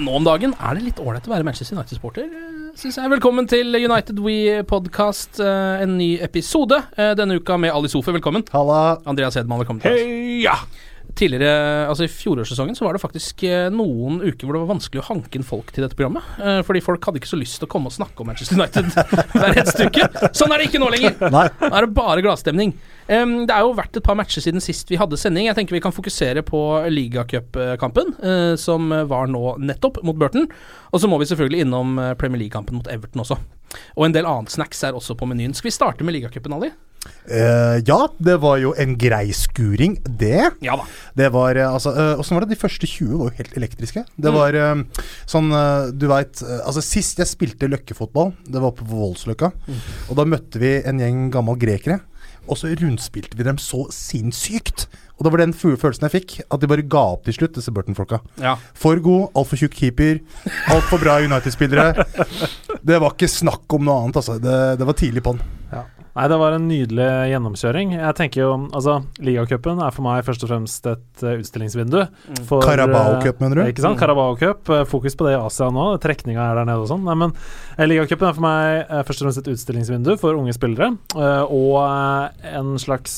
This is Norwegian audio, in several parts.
Nå om dagen er det litt ålreit å være Manchester United-sporter, syns jeg. Velkommen til United We podcast, eh, en ny episode. eh, Denne uka med Ali Sofe, velkommen. Halla. Andreas Hedman, velkommen oss. Heia! Tidligere, altså I fjorårssesongen så var det faktisk eh, noen uker hvor det var vanskelig å hanke inn folk til dette programmet. eh, Fordi folk hadde ikke så lyst til å komme og snakke om Manchester United hver eneste uke. Sånn er det ikke nå lenger! Nei. Nå er det bare gladstemning. Um, det er jo vært et par matcher siden sist vi hadde sending. Jeg tenker vi kan fokusere på ligacupkampen, uh, som var nå nettopp, mot Burton. Og så må vi selvfølgelig innom Premier League-kampen mot Everton også. Og en del annet snacks er også på menyen. Skal vi starte med ligacupen, Ali? Eh, ja, det var jo en grei skuring, det. Ja da. Det var eh, altså uh, Åssen var det? De første 20 var jo helt elektriske. Det Mm. var uh, sånn Du veit Altså, sist jeg spilte løkkefotball, det var på Voldsløkka, Mm. og da møtte vi en gjeng gammel grekere. Og så rundspilte vi dem så sinnssykt. Og det var den følelsen jeg fikk, at de bare ga opp til slutt, disse Burton-folka. Ja. For god, altfor tjukk keeper, altfor bra United-spillere. Det var ikke snakk om noe annet, altså. Det, det var tidlig på'n. Nei, det var en nydelig gjennomkjøring. Jeg tenker jo, altså Ligacupen er for meg først og fremst et eh, utstillingsvindu. For, Carabao eh, Cup, mener du? Ikke sant? Carabao Cup. eh, fokus på det i Asia nå. Trekninga er der nede og sånn. Nei, men Ligacupen er for meg først og fremst et utstillingsvindu for unge spillere. og en slags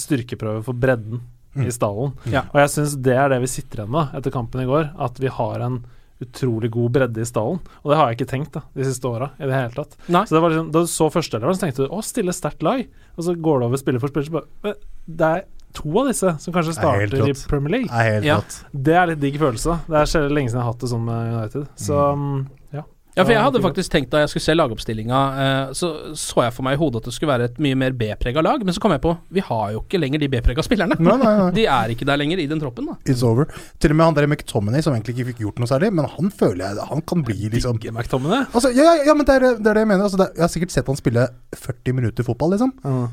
styrkeprøve for bredden Mm. i stallen. Ja. Og jeg syns det er det vi sitter igjen med etter kampen i går. At vi har en utrolig god bredde i stallen. Og det har jeg ikke tenkt da, de siste åra i det hele tatt. Nei. Så det var liksom, Da du så førsteeleveren, så tenkte du å, stille sterkt lag. Og så går det over spiller for spiller, så bare Det er to av disse som kanskje Det er starter i. Premier League. er helt Ja. Det er litt digg følelse. Det er lenge siden jeg har hatt det sånn med United. Så mm, ja. For jeg hadde faktisk tenkt da jeg skulle se lagoppstillinga, eh, så så jeg for meg i hodet at det skulle være et mye mer B-prega lag, men så kom jeg på vi har jo ikke lenger de B-prega spillerne. Nei, nei, nei. De er ikke der lenger i den troppen, da. It's over. Til og med han der McTominay, som egentlig ikke fikk gjort noe særlig, men han føler jeg Han kan bli liksom Digger McTominay. Altså, ja, ja, ja, men det er, det er det jeg mener. Altså, det, er- jeg har sikkert sett han spille 40 minutter fotball, liksom. Mm.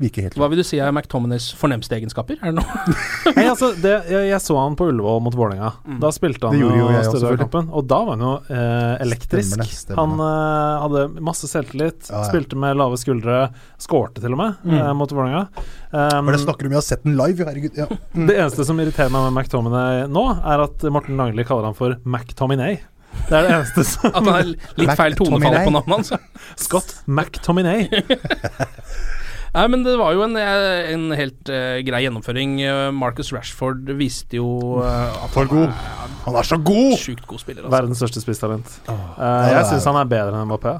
Virker helt Hva vil du si er McTominays fornemste egenskaper? Er det noe? Nei, altså, det, jeg, jeg så han på Ullevål mot Vålerenga. Mm. Da spilte han Det jo Størdal-kampen, og da var han jo eh, elektrisk. Stemmer det, stemmer Han eh, hadde masse selvtillit, Ja, ja. spilte med lave skuldre, skårte til og med Mm. eh, mot Vålerenga. Um, For det snakker du om, jeg har sett den live, herregud. Ja. Mm. Det eneste som irriterer meg med McTominay nå, er at Morten Langli kaller han for McTominay. Det er det eneste som At han har litt feil tonefall på navnet hans? Scott McTominay. Nei, men det var jo en, eh, en helt uh, grei gjennomføring. Eh, Marcus Rashford viste jo uh, at For god. Han er så god! Sjukt god spiller, altså. Verdens største spisstalent. Oh, uh, jeg syns er- han er bedre enn Mbappé.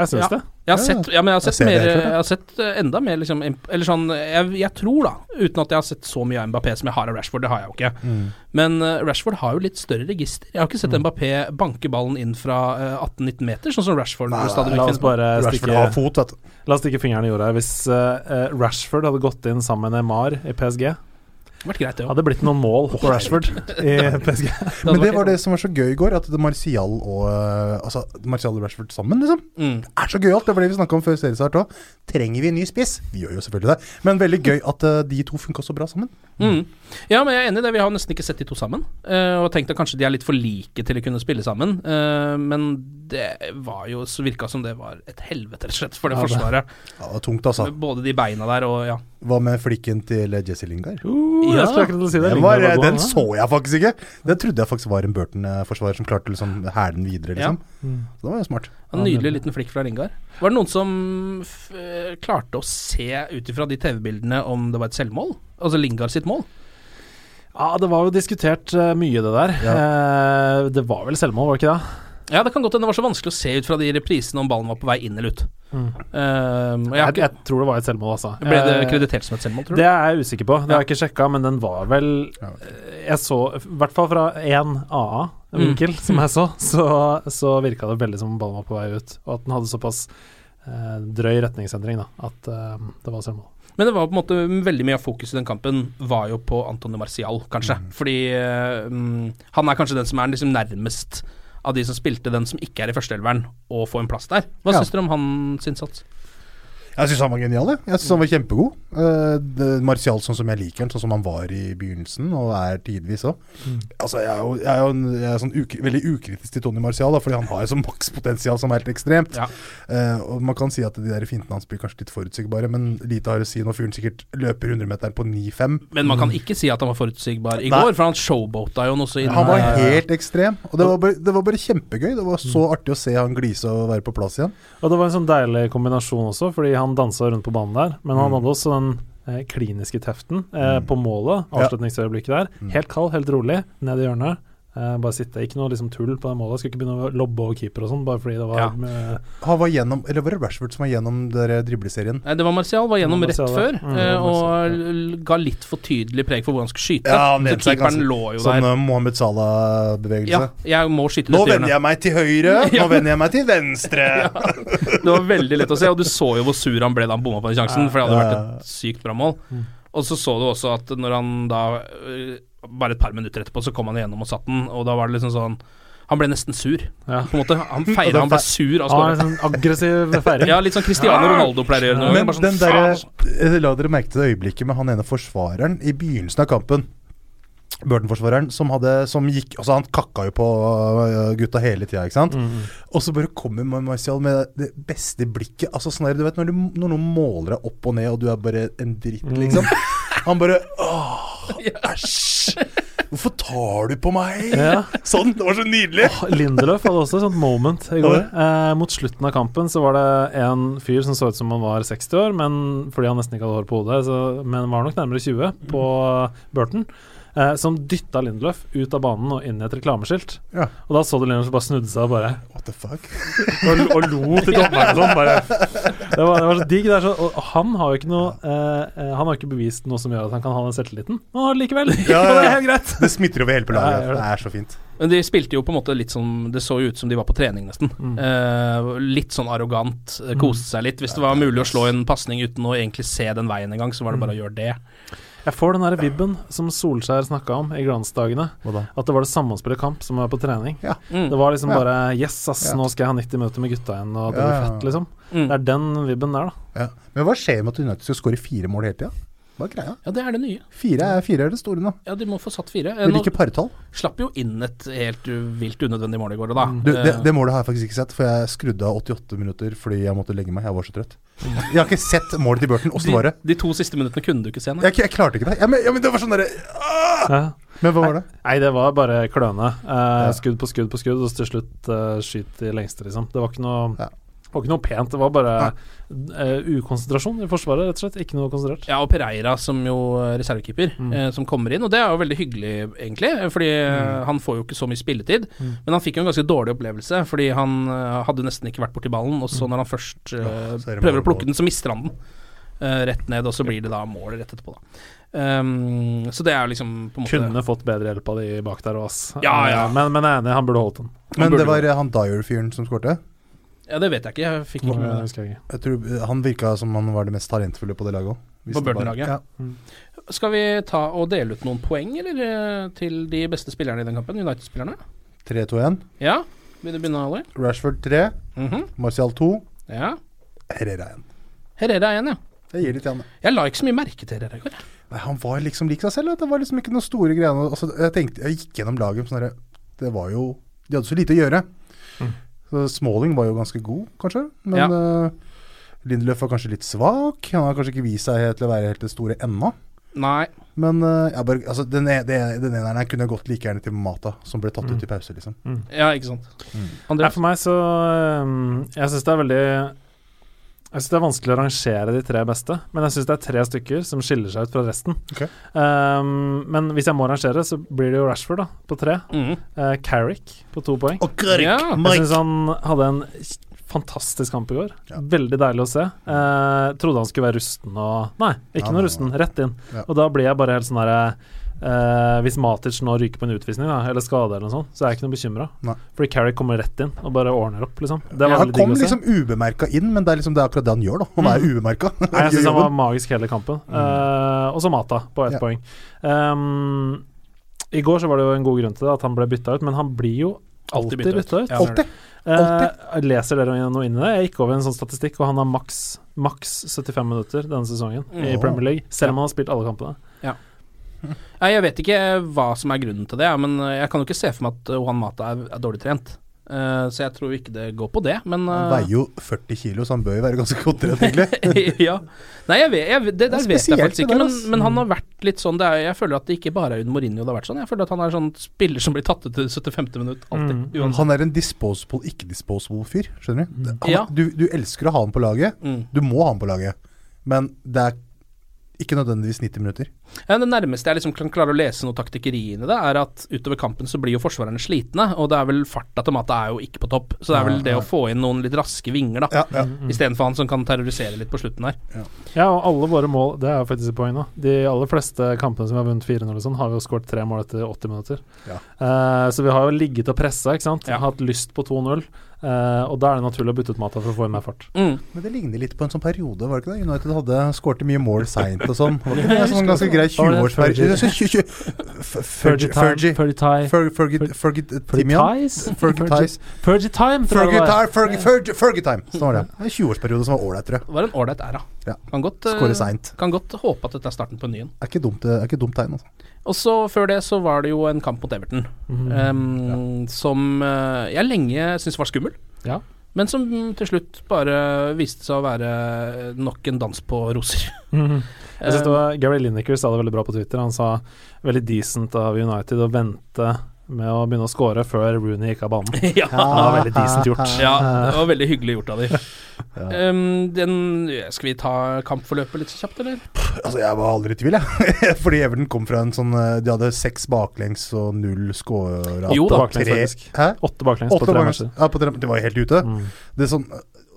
Jeg syns Ja. det. Jeg har sett, ja, men jeg har sett jeg mer Jeg har sett eh, enda mer liksom Eller sånn jeg, jeg tror, da, uten at jeg har sett så mye av Mbappé som jeg har av Rashford, det har jeg jo ikke. Mm. Men eh, Rashford har jo litt større register. Jeg har ikke sett Mbappé banke ballen inn fra eh, 18-19 meter, sånn som Rashford Nei, stadig La oss på. bare Rashford har stikke, fot, vet du. la oss stikke fingeren i jorda her. Hvis uh, eh, Rashford hadde gått inn sammen med Neymar i PSG Vært greit, det òg. Hadde blitt noen mål på Rashford i PSG. Men det var det som var så gøy i går, at det Martial og eh, Altså, Martial og Rashford sammen, liksom. Mm. Det er så gøyalt. Det var det vi snakka om før seriestart òg. Trenger vi en ny spiss? Vi gjør jo selvfølgelig det. Men veldig gøy at eh, de to funka så bra sammen. Mm. Ja, men jeg er enig i det. Vi har nesten ikke sett de to sammen. eh, og tenkt at kanskje de er litt for like til å kunne spille sammen. eh, men det var jo så virka som det var et helvete, rett og slett, for det Ja, det- forsvaret. Ja, det var tungt, altså. Både de beina der og ja. Hva med flikken til Jesse Lingard? Uh, å si det. Den, var, den så jeg faktisk ikke. Den trodde jeg faktisk var en Burton-forsvarer som klarte å liksom hæle den videre, liksom. Mm. Så det var jo smart. En nydelig liten flikk fra Lingard. Var det noen som f eh, klarte å se ut ifra de TV-bildene om det var et selvmål? Altså Lingard sitt mål? Ja, det var jo diskutert eh, mye, det der. Eh, det var vel selvmål, var det ikke det? Ja, det kan godt hende det var så vanskelig å se ut fra de reprisene om ballen var på vei inn eller ut. Mm. Uh, jeg, Jeg, jeg tror det var et selvmål, altså. ble det Eh, kreditert som et selvmål, tror du? Det er jeg usikker på. Det har jeg ikke sjekka, men den var vel eh, Jeg så, i hvert fall fra én AA-vinkel som jeg så, så, så virka det veldig som om ballen var på vei ut, og at den hadde såpass uh, drøy retningsendring da, at uh, det var selvmål. Men det var på en måte veldig mye av fokuset i den kampen var jo på Antonio Marcial, kanskje. Fordi eh, mm, han er kanskje den som er liksom nærmest av de som spilte den som ikke er i førsteelveren, å få en plass der. Hva Ja. syns dere om hans innsats? Jeg syns han var genial, jeg. Jeg synes han var kjempegod. Uh, Martial sånn som jeg liker han, sånn som han var i begynnelsen, og er tidvis òg. Altså, jeg er jo, jeg er jo en, jeg er sånn ukri- veldig ukritisk til Tony Martial, da, fordi han har jo sånn makspotensial som er helt ekstremt. Ja. Uh, og Man kan si at de der fintene hans blir kanskje litt forutsigbare, men lite har å si når fyren sikkert løper 100-meteren på 9-5. Men man kan ikke si at han var forutsigbar i Nei. går, for han showboata jo noe så inn Han var eh, helt ekstrem, og det var, bare, det var bare kjempegøy. Det var så artig å se han glise og være på plass igjen. Og det var en sånn deilig kombinasjon også, fordi han dansa rundt på banen der, men han Mm. hadde også den eh, kliniske teften eh, på målet, avslutningsøyeblikket der. Mm. Helt kald, helt rolig, ned i hjørnet. Eh, bare sitte, ikke noe liksom tull på det målet. Skulle ikke begynne å lobbe over keeper og sånn, bare fordi det var Ja. eh, Han var gjennom, eller var det Rashford som var gjennom dribleserien? Nei, det var Martial, var gjennom Det rett var Martial, før. Mm, eh, og Martial, ga litt for tydelig preg for hvor han skulle skyte. Ja, han så keeperen ganske- lå jo Sånn der. Sånn Mohammed Salah-bevegelse. Ja, jeg må skyte Nå vender jeg meg til høyre, nå vender jeg meg til venstre. Det var veldig lett å se, og du så jo hvor sur han ble da han bomma på den sjansen, for det hadde vært et sykt bra mål. Mm. Og så så du også at når han da Bare et par minutter etterpå så kom han igjennom og satt den, og da var det liksom sånn Han ble nesten sur, Ja. på en måte. Han feira, han ble sur av en sånn aggressiv feiring. Ja, litt sånn Cristiano Ronaldo pleier å gjøre noe. Men sånn, den der, eh, La dere merke til det øyeblikket med han ene forsvareren i begynnelsen av kampen. Burton-forsvareren som Som gikk Altså, han kakka jo på øh, gutta hele tida, ikke sant? Mm. Og så bare kommer Marcial med det beste blikket. Altså sånn der, Du vet når, du, når noen måler deg opp og ned, og du er bare en dritt, Mm. Han bare Åh, æsj! Hvorfor tar du på meg? Ja. Sånn! Det var så nydelig! Oh, Lindelöf hadde også et sånt moment i går. Eh, mot slutten av kampen så var det en fyr som så ut som han var 60 år, men fordi han nesten ikke hadde hår på hodet, så, men var nok nærmere 20 på Burton. Eh, som dytta Lindløf ut av banen og inn i et reklameskilt. Ja. Og da så du Lindløf bare snudde seg og bare What the fuck? og, og lo til dommeren sånn. Bare. Det, var, det var så digg. Det er så, og han har jo ikke noe eh, eh, Han har ikke bevist noe som gjør at han kan ha den selvtilliten. Men han har det likevel. Ja, ja, det er helt greit. Det smitter over hele på laget. det. Det er så fint. Men de spilte jo på en måte litt som Det så jo ut som de var på trening, nesten. Mm. Eh, litt sånn arrogant, eh, koste seg litt. Hvis det var mulig å slå en pasning uten å egentlig se den veien engang, så var det bare å gjøre det. Jeg får den der vibben som Solskjær snakka om i glansdagene. At det var det sammenspillet kamp som var på trening. Ja. Mm. Det var liksom Ja. bare Yes, ass, Ja. nå skal jeg ha 90 minutter med gutta igjen, og det blir ja, fett, liksom. Mm. Det er den vibben der, da. Ja. Men hva skjer med at United skal skåre fire mål hele tida? Hva er greia? Ja, det er det nye. Fire er, fire er det store nå. Ja, de må få satt fire. Vil ikke partall? slapp jo inn et helt vilt unødvendig mål i går, da. Du, det, Eh, det målet har jeg faktisk ikke sett, for jeg skrudde av 88 minutter fordi jeg måtte legge meg. Jeg var så trøtt. Jeg har ikke sett målet til Burton. Åssen var det? de, to siste minuttene kunne du ikke se. Nei. Jeg, jeg klarte ikke det. Jeg, men, jeg, men det var sånn derre! Ja. Men hva var det? Nei, det var bare kløne. Eh, Ja. Skudd på skudd på skudd, og til slutt eh, skyt i lengste, liksom. Det var ikke noe Ja. Det var ikke noe pent. Det var bare uh, ukonsentrasjon i Forsvaret, rett og slett. Ikke noe konsentrert. Ja, og Pereira som jo eh, reservekeeper, Mm. uh, som kommer inn. Og det er jo veldig hyggelig, egentlig, fordi mm. han får jo ikke så mye spilletid. Mm. Men han fikk jo en ganske dårlig opplevelse, fordi han uh, hadde nesten ikke vært borti ballen. Og så Mm. når han først eh, Ja, er prøver å plukke den, så mister han den. eh, rett ned, og så blir det da mål rett etterpå, da. Um, så det er jo liksom på en måte Kunne fått bedre hjelp av de bak der òg, ass. Ja, ja. Eh, Men, men jeg er enig, han burde holdt den. Men det var eh, han Dyer-fyren som skårte. Ja, det vet jeg ikke. Jeg fikk ikke med Det meg det. jeg tror Han virka som han var det mest talentfulle på det laget òg. På det Burton-laget. Ja. Skal vi ta og dele ut noen poeng, eller, eh, til de beste spillerne i den kampen? United-spillerne? 3-2-1. Ja? Vil du begynne, Ali? Rashford 3. Mhm. Martial 2. Ja. Herrera 1. Herrera 1, ja. Jeg gir litt igjen. Jeg la ikke så mye merke til Herrera i går. Nei, han var liksom lik seg selv. Det var liksom ikke noen store greier. Altså, jeg tenkte, jeg gikk gjennom laget sånn derre- Det var jo De hadde så lite å gjøre. Så Smalling var jo ganske god, kanskje. Men Ja. uh, Lindelöf var kanskje litt svak. Han har kanskje ikke vist seg helt til å være helt det store ennå. Nei. Men uh, jeg bare, altså, den, ene, den eneren kunne gått like gjerne til Mata, som ble tatt ut i pause, liksom. Ja, ikke sant. Mm. Andreas? for meg så um, Jeg syns det er veldig Jeg synes det er vanskelig å rangere de tre beste, men jeg syns det er tre stykker som skiller seg ut fra resten. Okay. Um, men hvis jeg må rangere, så blir det jo Rashford da, på tre. Mm. Uh, Carrick på to poeng. Ja. Jeg syns han hadde en fantastisk kamp i går. Veldig deilig å se. Uh, trodde han skulle være rusten og Nei, ikke Ja, noe rusten. Rett inn. Ja. Og da blir jeg bare helt sånn derre eh, Hvis Matic nå ryker på en utvisning da, eller skade eller noe sånt, så er jeg ikke noe bekymra. Fordi Carrick kommer rett inn og bare ordner opp, liksom. Det var han veldig digg kom å se. liksom ubemerka inn, men det er liksom det er akkurat det han gjør, da. Han er ubemerka. Jeg syns han var magisk hele kampen. Eh, og så Mata på ett Ja. poeng. Um, I går så var det jo en god grunn til det, at han ble bytta ut, men han blir jo alltid, byttet ut. bytta ut. Ja, Alltid. Eh, leser dere noe inn i det? Jeg gikk over en sånn statistikk, og han har maks, maks 75 minutter denne sesongen i Mm. Premier League, selv om han har spilt alle kampene. Nei, jeg vet ikke hva som er grunnen til det, men eh, jeg kan jo ikke se for meg at eh, Juan Mata er, er dårlig trent. Uh, så jeg tror ikke det går på det, men Han eh, veier jo 40 kilo, så han bør jo være ganske godt trent, egentlig. ja. Nei, jeg vet, jeg, det, det Det er vet jeg faktisk ikke, men, men han har vært litt sånn det er, Jeg føler at det ikke bare er under Mourinho det har vært sånn. Jeg føler at han er sånn spiller som blir tatt ut til 75. minutt, alltid. Mm. Uansett. Han er en disposable, ikke-disposable fyr, skjønner du? Han, Ja. du? Du elsker å ha han på laget. Mm. Du må ha han på laget, men det er ikke nødvendigvis 90 minutter. Ja, det nærmeste jeg liksom kan klare å lese noe taktikkeri inn i det, er at utover kampen så blir jo forsvarerne slitne, og det er vel farta til Mata er jo ikke på topp. Så det er vel det å få inn noen litt raske vinger, da. Ja, ja. Istedenfor han som kan terrorisere litt på slutten her. Ja, og alle våre mål Det er jo faktisk et poeng nå. De aller fleste kampene som vi har vunnet 4-0 og sånn, har vi jo skåret tre mål etter 80 minutter. Ja. Uh, så vi har jo ligget og pressa, ikke sant. Ja. Hatt lyst på 2-0. Eh, og da er det naturlig å bytte ut Mata for å få inn mer fart. Mm. Men det ligner litt på en sånn periode, var det ikke det? United hadde skårte mye mål seint og sånn. Var det ikke det? Sånn ganske grei 20-årsperiode. Fergie Fergie Time, Fergie det. En 20-årsperiode som var ålreit, tror jeg. Det var en ålreit æra. Ja. Kan godt, eh, kan godt håpe at dette er starten på en ny en. Er ikke dumt, er ikke dumt tegn, altså. Og så før det så var det jo en kamp mot Everton, em, som eh, jeg lenge syntes var skummel. Ja. Men som til slutt bare viste seg å være nok en dans på roser. Mhm. Jeg synes det Eh, var Gary Lineker sa det veldig bra på Twitter. Han sa veldig decent av United å vente med å begynne å score før Rooney gikk av banen. ja. Det var veldig decent gjort. ja, det var veldig hyggelig gjort av de. Em, den, skal vi ta kampforløpet litt så kjapt, eller? Altså, jeg var aldri i tvil, jeg. Fordi Everton kom fra en sånn eh, De hadde seks baklengs og null scora. Jo da. Baklengs, faktisk. Hæ? Åtte baklengs på tre baklengs. matcher. Ja, på tre, det var jo helt ute. Mm. Det er sånn,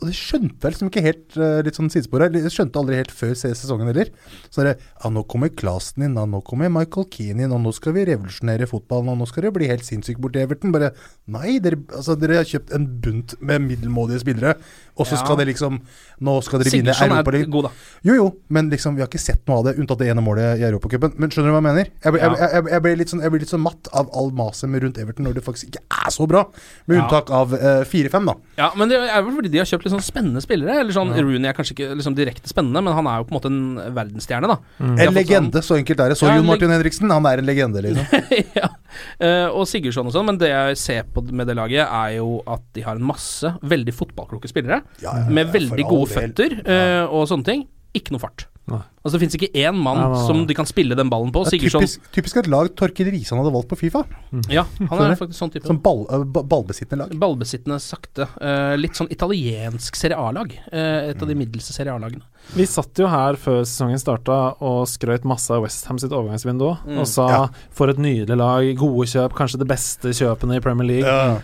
og det skjønte jeg liksom ikke helt eh, Litt sånn sidespor her. Jeg skjønte aldri helt før sesongen heller. Så det ja, nå kommer Klasen inn, ja, nå kommer Michael Keane inn, og nå skal vi revolusjonere fotballen, og nå skal det bli helt sinnssykt borti Everton. Bare nei, dere, altså, dere har kjøpt en bunt med middelmådige spillere, og så skal det liksom Nå skal dere vinne Europaligaen. Jo, jo, men liksom, vi har ikke sett noe av det, unntatt det ene målet i Europacupen. Men skjønner du hva jeg mener? Jeg, blir jeg, jeg, jeg, ble litt sånn, litt sånn matt av all maset med rundt Everton når det faktisk ikke er så bra. Med unntak av eh, 4-5, da. Ja, men det er vel fordi de har kjøpt litt sånn spennende spillere. Eller sånn, Rooney er kanskje ikke liksom direkte spennende, men han er jo på en måte en verdensstjerne, da. Mm. En legende, så enkelt er det. Så Ja, Jon Martin Henriksen, han er en legende, liksom. ja. Eh, og Sigurdsson og sånn, men det jeg ser på med det laget, er jo at de har en masse veldig fotballkloke spillere. Ja, ja, ja, med veldig gode føtter eh, og sånne ting. Ikke noe fart. Nei. Altså Det fins ikke én mann Nei, nei, nei. som de kan spille den ballen på. Typisk, typisk et lag Torkil Risan hadde valgt på Fifa. Ja, han er faktisk sånn type. Som ball, eh, ballbesittende lag. Ballbesittende sakte. Uh, litt sånn italiensk Serie A-lag. Uh, et av de middelste Serie A-lagene. Vi satt jo her før sesongen starta og skrøt masse av Westham sitt overgangsvindu Mm. og sa Ja. for et nydelig lag, gode kjøp, kanskje det beste kjøpene i Premier League.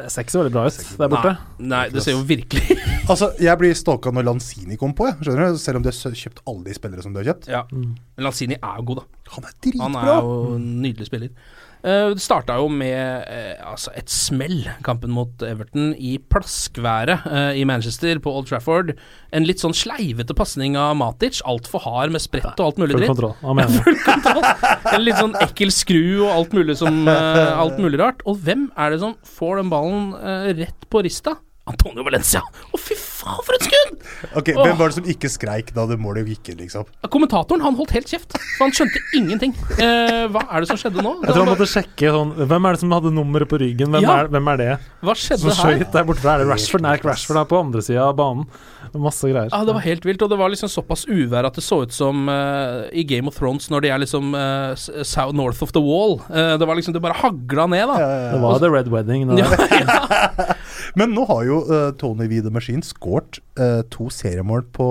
Det ser ikke så veldig bra ut der borte. Nei, nei, det ser jo virkelig Altså, jeg blir stalka når Lanzini kom på, jeg. Skjønner du? Selv om de har kjøpt alle de spillere som de har kjøpt. Ja. Men Lanzini er jo god, da. Han er dritbra! Han er jo en nydelig spiller. Uh, det starta jo med eh, altså et smell, kampen mot Everton, i plaskværet eh, i Manchester, på Old Trafford. En litt sånn sleivete pasning av Matic, altfor hard med sprett og alt mulig Full dritt. kontroll. Hva mener du? Full. En litt sånn ekkel skru og alt mulig, som, eh, alt mulig rart. Og hvem er det som får den ballen eh, rett på rista? Antonio Valencia! Å, fy faen, for et skudd! Ok, Hvem var det som ikke skreik da det målet gikk inn, liksom? Kommentatoren han holdt helt kjeft, for han skjønte ingenting. Eh, hva er det som skjedde nå? Jeg tror han måtte sjekke sånn Hvem er det som hadde nummeret på ryggen? Hvem, Ja. er, hvem er det? Hva skjedde Som her? skøyt der borte? Er det Rashford? Nei, Rashford er på andre sida av banen. Masse greier. Ja, Det var helt vilt, og det var liksom såpass uvær at det så ut som eh, i Game of Thrones når de er liksom eh, s- south north of the wall. Eh, det var liksom Det bare hagla ned, da. Det var The Red Wedding. Det Ja, der. ja. Men nå har jo eh, Tony V. The Machine skåret uh, to seriemål på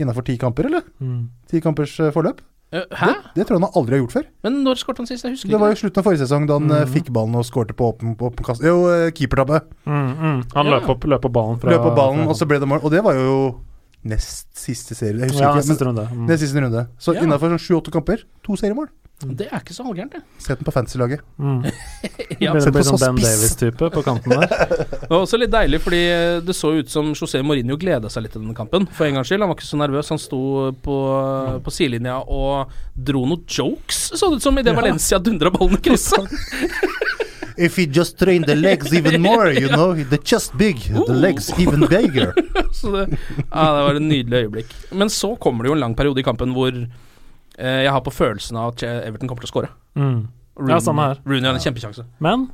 innafor ti kamper, eller? Mm. Ti kampers eh, forløp. Eh, Hæ? Det, det tror jeg han aldri har gjort før. Men når skåret han sist? Jeg husker Det var jo slutten av forrige sesong, da han Mhm. fikk ballen og skårte på åpen, på åpen kast. Jo, keepertabbe. Mm, mm. Han Ja. løp opp, løp på ballen fra Løp på ballen, fra- og så ble det mål. Og det var jo nest siste serie. Jeg husker Ja, ikke. siste runde. Mm. er siste runde. Så Ja. innafor sånn sju-åtte kamper, to seriemål. Det er ikke så halvgærent, det. Sett den på fantasy-laget. Mm. Ja. Sett på sånn så Ben. Davis-type på kanten der. Det var også litt deilig, fordi eh, det så ut som José Mourinho gleda seg litt til denne kampen. For en gangs skyld. Han var ikke så nervøs. Han sto på, på sidelinja og dro noen jokes, så det ut som, idet Valencia dundra ballen i krysset. If he just trained the legs even more, you know, the chest big, the legs even bigger. Så det, ja, det var et nydelig øyeblikk. Men så kommer det jo en lang periode i kampen hvor eh, jeg har på følelsen av at Everton kommer til å skåre. Mm. Ja, samme her. Rooney har en kjempesjanse. Men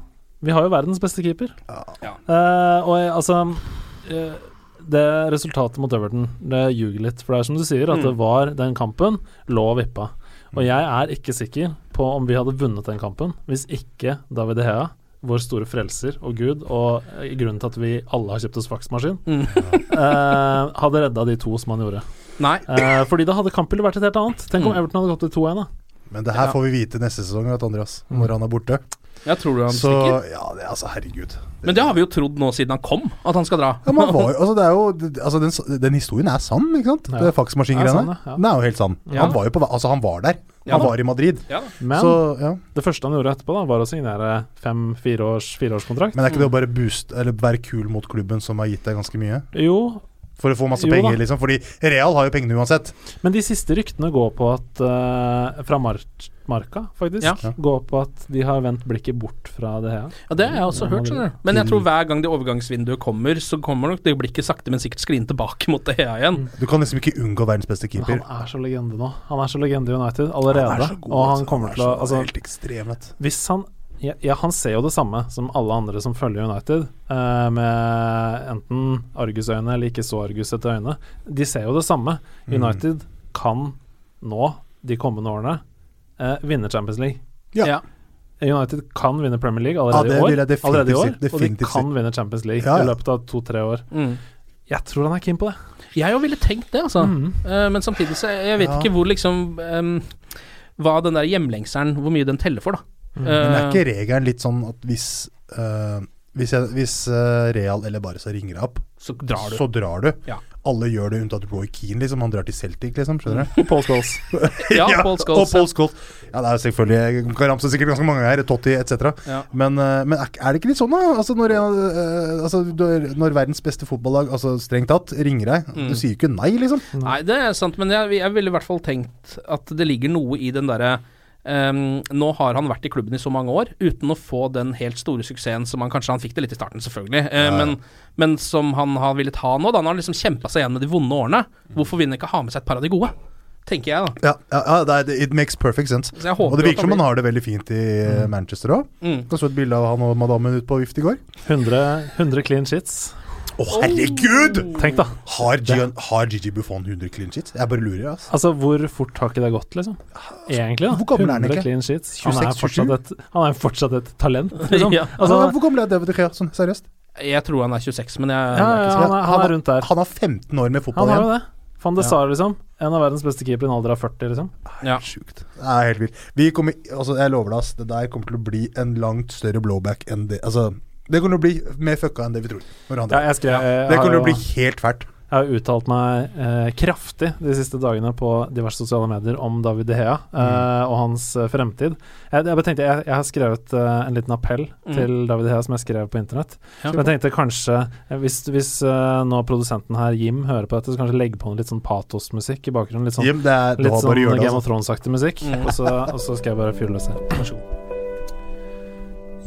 vi har jo verdens beste keeper. Ja. Eh, og jeg, altså eh, Det resultatet mot Everton, det ljuger litt. For det er som du sier, at Mm. det var den kampen lå og vippa. Og jeg er ikke sikker på om vi hadde vunnet den kampen hvis ikke David De Hea, vår store frelser og gud, og eh, grunnen til at vi alle har kjøpt oss faksmaskin, Mm. eh, hadde redda de to som han gjorde. Nei. Eh, fordi da hadde kampbildet vært et helt annet. Tenk om Mm. Everton hadde gått til 2-1, da. Men det her Ja. får vi vite neste sesong, vet Andreas, Mm. når han er borte. Jeg tror du han Så stikker. ja, det, altså, herregud. Men det har vi jo trodd nå siden han kom, at han skal dra. Ja, men var, altså, det er jo, altså, den, den historien er sann, ikke sant? Ja. Det faksmaskingreiene. Ja. Den er jo helt sann. Ja. Han var jo på Altså, han var der. Ja Han var i Madrid. Ja. Men Så, ja. det første han gjorde etterpå, da var å signere fem-fireårs fireårskontrakt. Men er ikke det å bare boost, Eller være kul mot klubben som har gitt deg ganske mye? Jo, For å få masse Jo penger, da. liksom? Fordi Real har jo pengene uansett. Men de siste ryktene går på at uh, Fra Mar Marka, faktisk. Ja. Går på at de har vendt blikket bort fra det her. Ja, Det har jeg også hørt, skjønner du. Men jeg tror hver gang det overgangsvinduet kommer, så kommer nok det blikket sakte, men sikkert skline tilbake mot det her igjen. Du kan liksom ikke unngå verdens beste Men keeper. han er så legende nå. Han er så legende i United allerede. Han er så god, og han altså. kommer er til å altså, Helt ekstremt. Hvis han ja, ja, han ser jo det samme som alle andre som følger United, eh, med enten argusøyne eller ikke så argusete øyne. De ser jo det samme. Mm. United kan nå, de kommende årene, eh, vinne Champions League. Ja. Ja. United kan vinne Premier League allerede i år, allerede i år og de kan vinne Champions League Ja, ja. i løpet av to-tre år. Mm. Jeg tror han er keen på det. Jeg òg ville tenkt det, altså. Mm. Uh, men samtidig så jeg vet Ja. ikke hvor liksom um, Hva den der hjemlengselen, hvor mye den teller for, da. Mm. Men er Eh, ikke regelen litt sånn at hvis uh, Hvis, jeg, hvis eh, Real eller Barca ringer deg opp, så drar du. så drar du. Ja. Alle gjør det unntatt Roy Keane, liksom. Han drar til Celtic, liksom. Skjønner du? Paul Scholes. Ja, Paul Scholes, Og Paul Scholes. Ja, det er selvfølgelig Jeg kan ramse sikkert ganske mange her. Totti etc. Ja. Men, eh, men er, det ikke litt sånn, da? Altså når, eh, altså, når- når verdens beste fotballag, altså strengt tatt, ringer deg Mm. Du sier jo ikke nei, liksom. Nei, det er sant, men jeg, jeg ville i hvert fall tenkt at det ligger noe i den derre ehm, nå har han vært i klubben i så mange år uten å få den helt store suksessen som han kanskje Han fikk det litt i starten, selvfølgelig, uh, Ja. Men, men som han har villet ha nå. Da han har liksom kjempa seg igjen med de vonde årene. Hvorfor vil han ikke ha med seg et par av de gode? Tenker jeg, da. Ja, ja, ja It makes perfect sense. Og det virker som han han har det veldig fint i mm. Manchester òg. Mm. Jeg så et bilde av han og madammen ut på vift i går. 100, 100 clean shits. Å, herregud! Tenk, da. Har, Gian, har Gigi Buffon 100 clean sheets? Jeg bare lurer, altså. Altså, hvor fort har ikke det gått, liksom? Egentlig, da. Hvor gammel er han 100 ikke? clean sheets. Han er 26, fortsatt et, han er fortsatt et talent, liksom. Ja. Altså, Hvor gammel er David De Gea, sånn seriøst? Jeg tror han er 26, men jeg ja, ja, han, er, han er rundt der. Han har 15 år med fotball Han har jo igjen. det. Van de Sar, liksom. En av verdens beste keepere i en alder av 40, liksom. Ja. Sjukt. Det er helt vilt. Vi kommer, altså, jeg lover deg, ass, det der kommer til å bli en langt større blowback enn det Altså, det kommer til å bli mer fucka enn det vi tror. Ja, jeg skrev, jeg det har kommer til å bli helt fælt. Jeg har uttalt meg eh, kraftig de siste dagene på diverse sosiale medier om David De Hea eh, og hans eh, fremtid. Jeg, jeg tenkte, jeg, jeg har skrevet eh, en liten appell Mm. til David De Hea som jeg skrev på internett. Ja. Men jeg tenkte kanskje, eh, hvis, hvis eh, nå produsenten her, Jim, hører på dette, så kanskje legge på noe litt sånn patosmusikk i bakgrunnen. Litt sånn, Jim, det er, litt sånn bare å gjøre det. Game of Altså. Thrones-aktig musikk. Mm. Og, så, og så skal jeg bare fylle løs seg. Vær så god.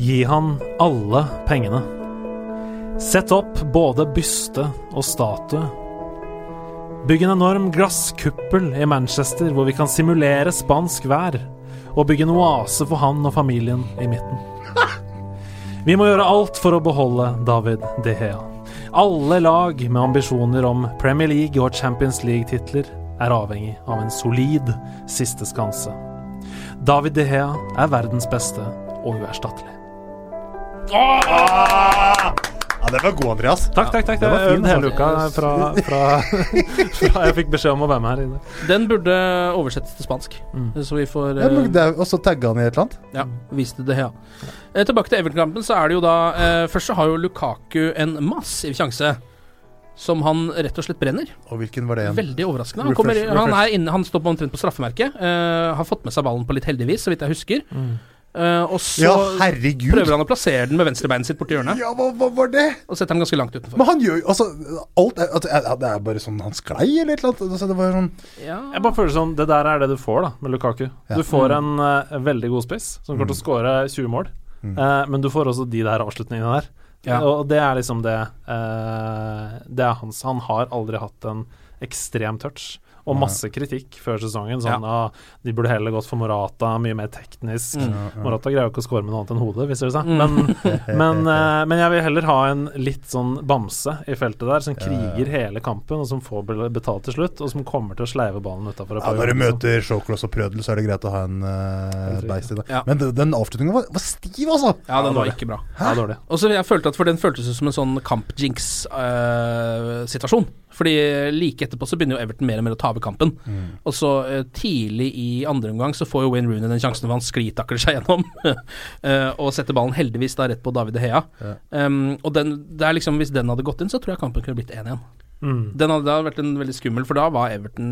Gi han alle pengene. Sett opp både byste og statue. Bygg en enorm glasskuppel i Manchester hvor vi kan simulere spansk vær, og bygge en oase for han og familien i midten. Vi må gjøre alt for å beholde David De Hea. Alle lag med ambisjoner om Premier League og Champions League-titler er avhengig av en solid siste skanse. David De Hea er verdens beste og uerstattelig. Ja, det var god, Andreas. Takk, takk, takk. det var fin hele altså. uka fra, fra, fra jeg fikk beskjed om å være med her inne. Den burde oversettes til spansk, så vi får Ja, men eh, det er, og så tagga han i et eller annet. Ja, viste det, ja. Eh, tilbake til Everton-kampen, så er det jo da eh, Først så har jo Lukaku en massiv sjanse. Som han rett og slett brenner. Og hvilken var det igjen? Veldig overraskende. Han, kommer, Refresh, han, refresh. er inne, han står på omtrent på straffemerket. eh, har fått med seg ballen på litt heldigvis, så vidt jeg husker. Eh, og så Ja, prøver han å plassere den med venstrebeinet sitt borti hjørnet. Ja, hva, hva var det? Og setter den ganske langt utenfor. Men han gjør jo altså Alt er, altså, Det er bare sånn han sklei, eller et eller annet. Altså, det var sånn Jeg bare føler sånn Det der er det du får da med Lukaku. Ja. Du får en uh, veldig god spiss som kommer til å skåre 20 mål, Mm. uh, men du får også de der avslutningene der. Ja. Og det er liksom det eh, Det er hans. Han har aldri hatt en ekstrem touch. Og masse kritikk før sesongen. Sånn ah, de burde heller gått for Morata, mye mer teknisk. Mm. Morata greier jo ikke å score med noe annet enn hodet, viser det seg. Mm. Men, men, uh, men jeg vil heller ha en litt sånn bamse i feltet der, som kriger hele kampen, og som får betalt til slutt, og som kommer til å sleive ballen utafor. ja, Når du møter Showcross og Prødel, så er det greit å ha en uh, beist i det. Ja. Men den, den avslutninga var, var stiv, altså! Ja, den var ikke bra. Ja, dårlig. Og så jeg følte at For den føltes ut som en sånn kamp-jinx-situasjon. Fordi like etterpå så begynner jo Everton mer og mer å ta over kampen. Og så uh, tidlig i andre omgang så får jo Wayne Rooney den sjansen hvor han sklitakler seg gjennom. uh, og setter ballen heldigvis da rett på David De Hea. Um, og den, det er liksom hvis den hadde gått inn, så tror jeg kampen kunne blitt 1-1. Mm. Den hadde, det hadde vært en veldig skummel, for da var Everton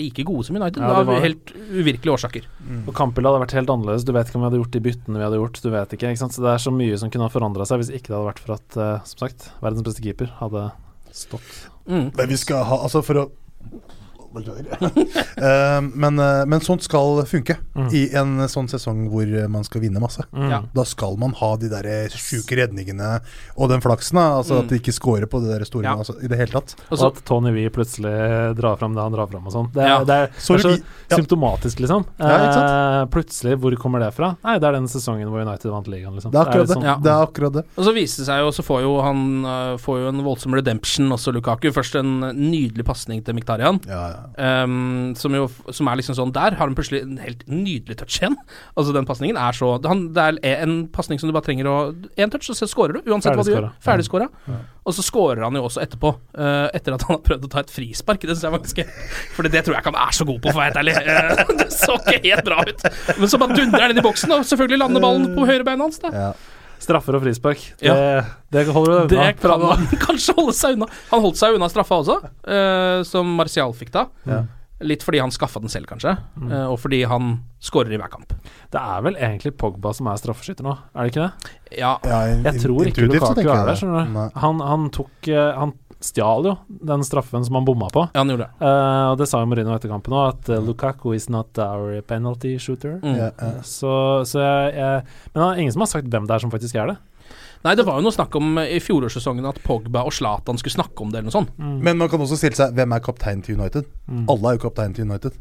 like gode som United. Ja, det var helt uvirkelige årsaker. Og kampbildet hadde vært helt annerledes. Du vet ikke om vi hadde gjort de byttene vi hadde gjort. Du vet ikke, ikke sant? Så det er så mye som kunne ha forandra seg hvis ikke det hadde vært for at, uh, som sagt, verdens beste keeper hadde stått. Mm. Men vi skal ha Altså, for å men, eh, men sånt skal funke Mm. i en sånn sesong hvor man skal vinne masse. Mm. Da skal man ha de der sjuke redningene og den flaksen. Altså At de ikke scorer på det der store Ja. altså, i det hele tatt. Og Og at Tony Wee plutselig drar fram det han drar fram og sånn. Det, er- Ja. det, er- Så det er så vi- ja. symptomatisk, liksom. Ja. Eh, plutselig, hvor kommer det fra? Nei, det er den sesongen hvor United vant ligaen, liksom. Det er akkurat det. det. sånn- Ja. Det er akkurat det. Og så viser det seg jo, så får jo han får jo en voldsom redemption også, Lukaku. Først en nydelig pasning til Miktarian. Ja, ja. Um, som jo som er liksom sånn Der har han plutselig en helt nydelig touch igjen. Altså Den pasningen er så han, Det er en pasning som du bare trenger å Én touch, så scorer du. Uansett hva du gjør. Ferdigskåra. Ja. Og så scorer han jo også etterpå. Uh, etter at han har prøvd å ta et frispark. Det synes jeg faktisk For det tror jeg ikke han er så god på, for å være helt ærlig. Eh, det så ikke helt bra ut. Men så bare dundrer han inn i boksen, og selvfølgelig lander ballen på høyrebeinet hans. da Ja. Straffer og frispark. Det, Ja. det holder du Det unna. kan han kanskje holde seg unna. Han holdt seg unna straffa også, uh, som Martial fikk da. Ja. Litt fordi han skaffa den selv, kanskje, eh, og fordi han skårer i hver kamp. Det er vel egentlig Pogba som er straffeskytter nå, er det ikke det? Ja, Ja, in- Jeg tror ikke Lukaku er der, det. skjønner du. Han, han tok eh, Han stjal jo den straffen som han bomma på. ja han gjorde det. uh, og det sa jo Marino etter kampen òg, at uh, Lukaku is not our penalty shooter. Mm. Ja, ja. Så, så jeg, jeg Men det er ingen som har sagt hvem det er som faktisk er det. Nei, det var jo noe snakk om eh, i fjorårssesongen at Pogba og Zlatan skulle snakke om det, eller noe sånt. Men man kan også stille seg hvem er kaptein til United? Mm. Alle er jo kaptein til United.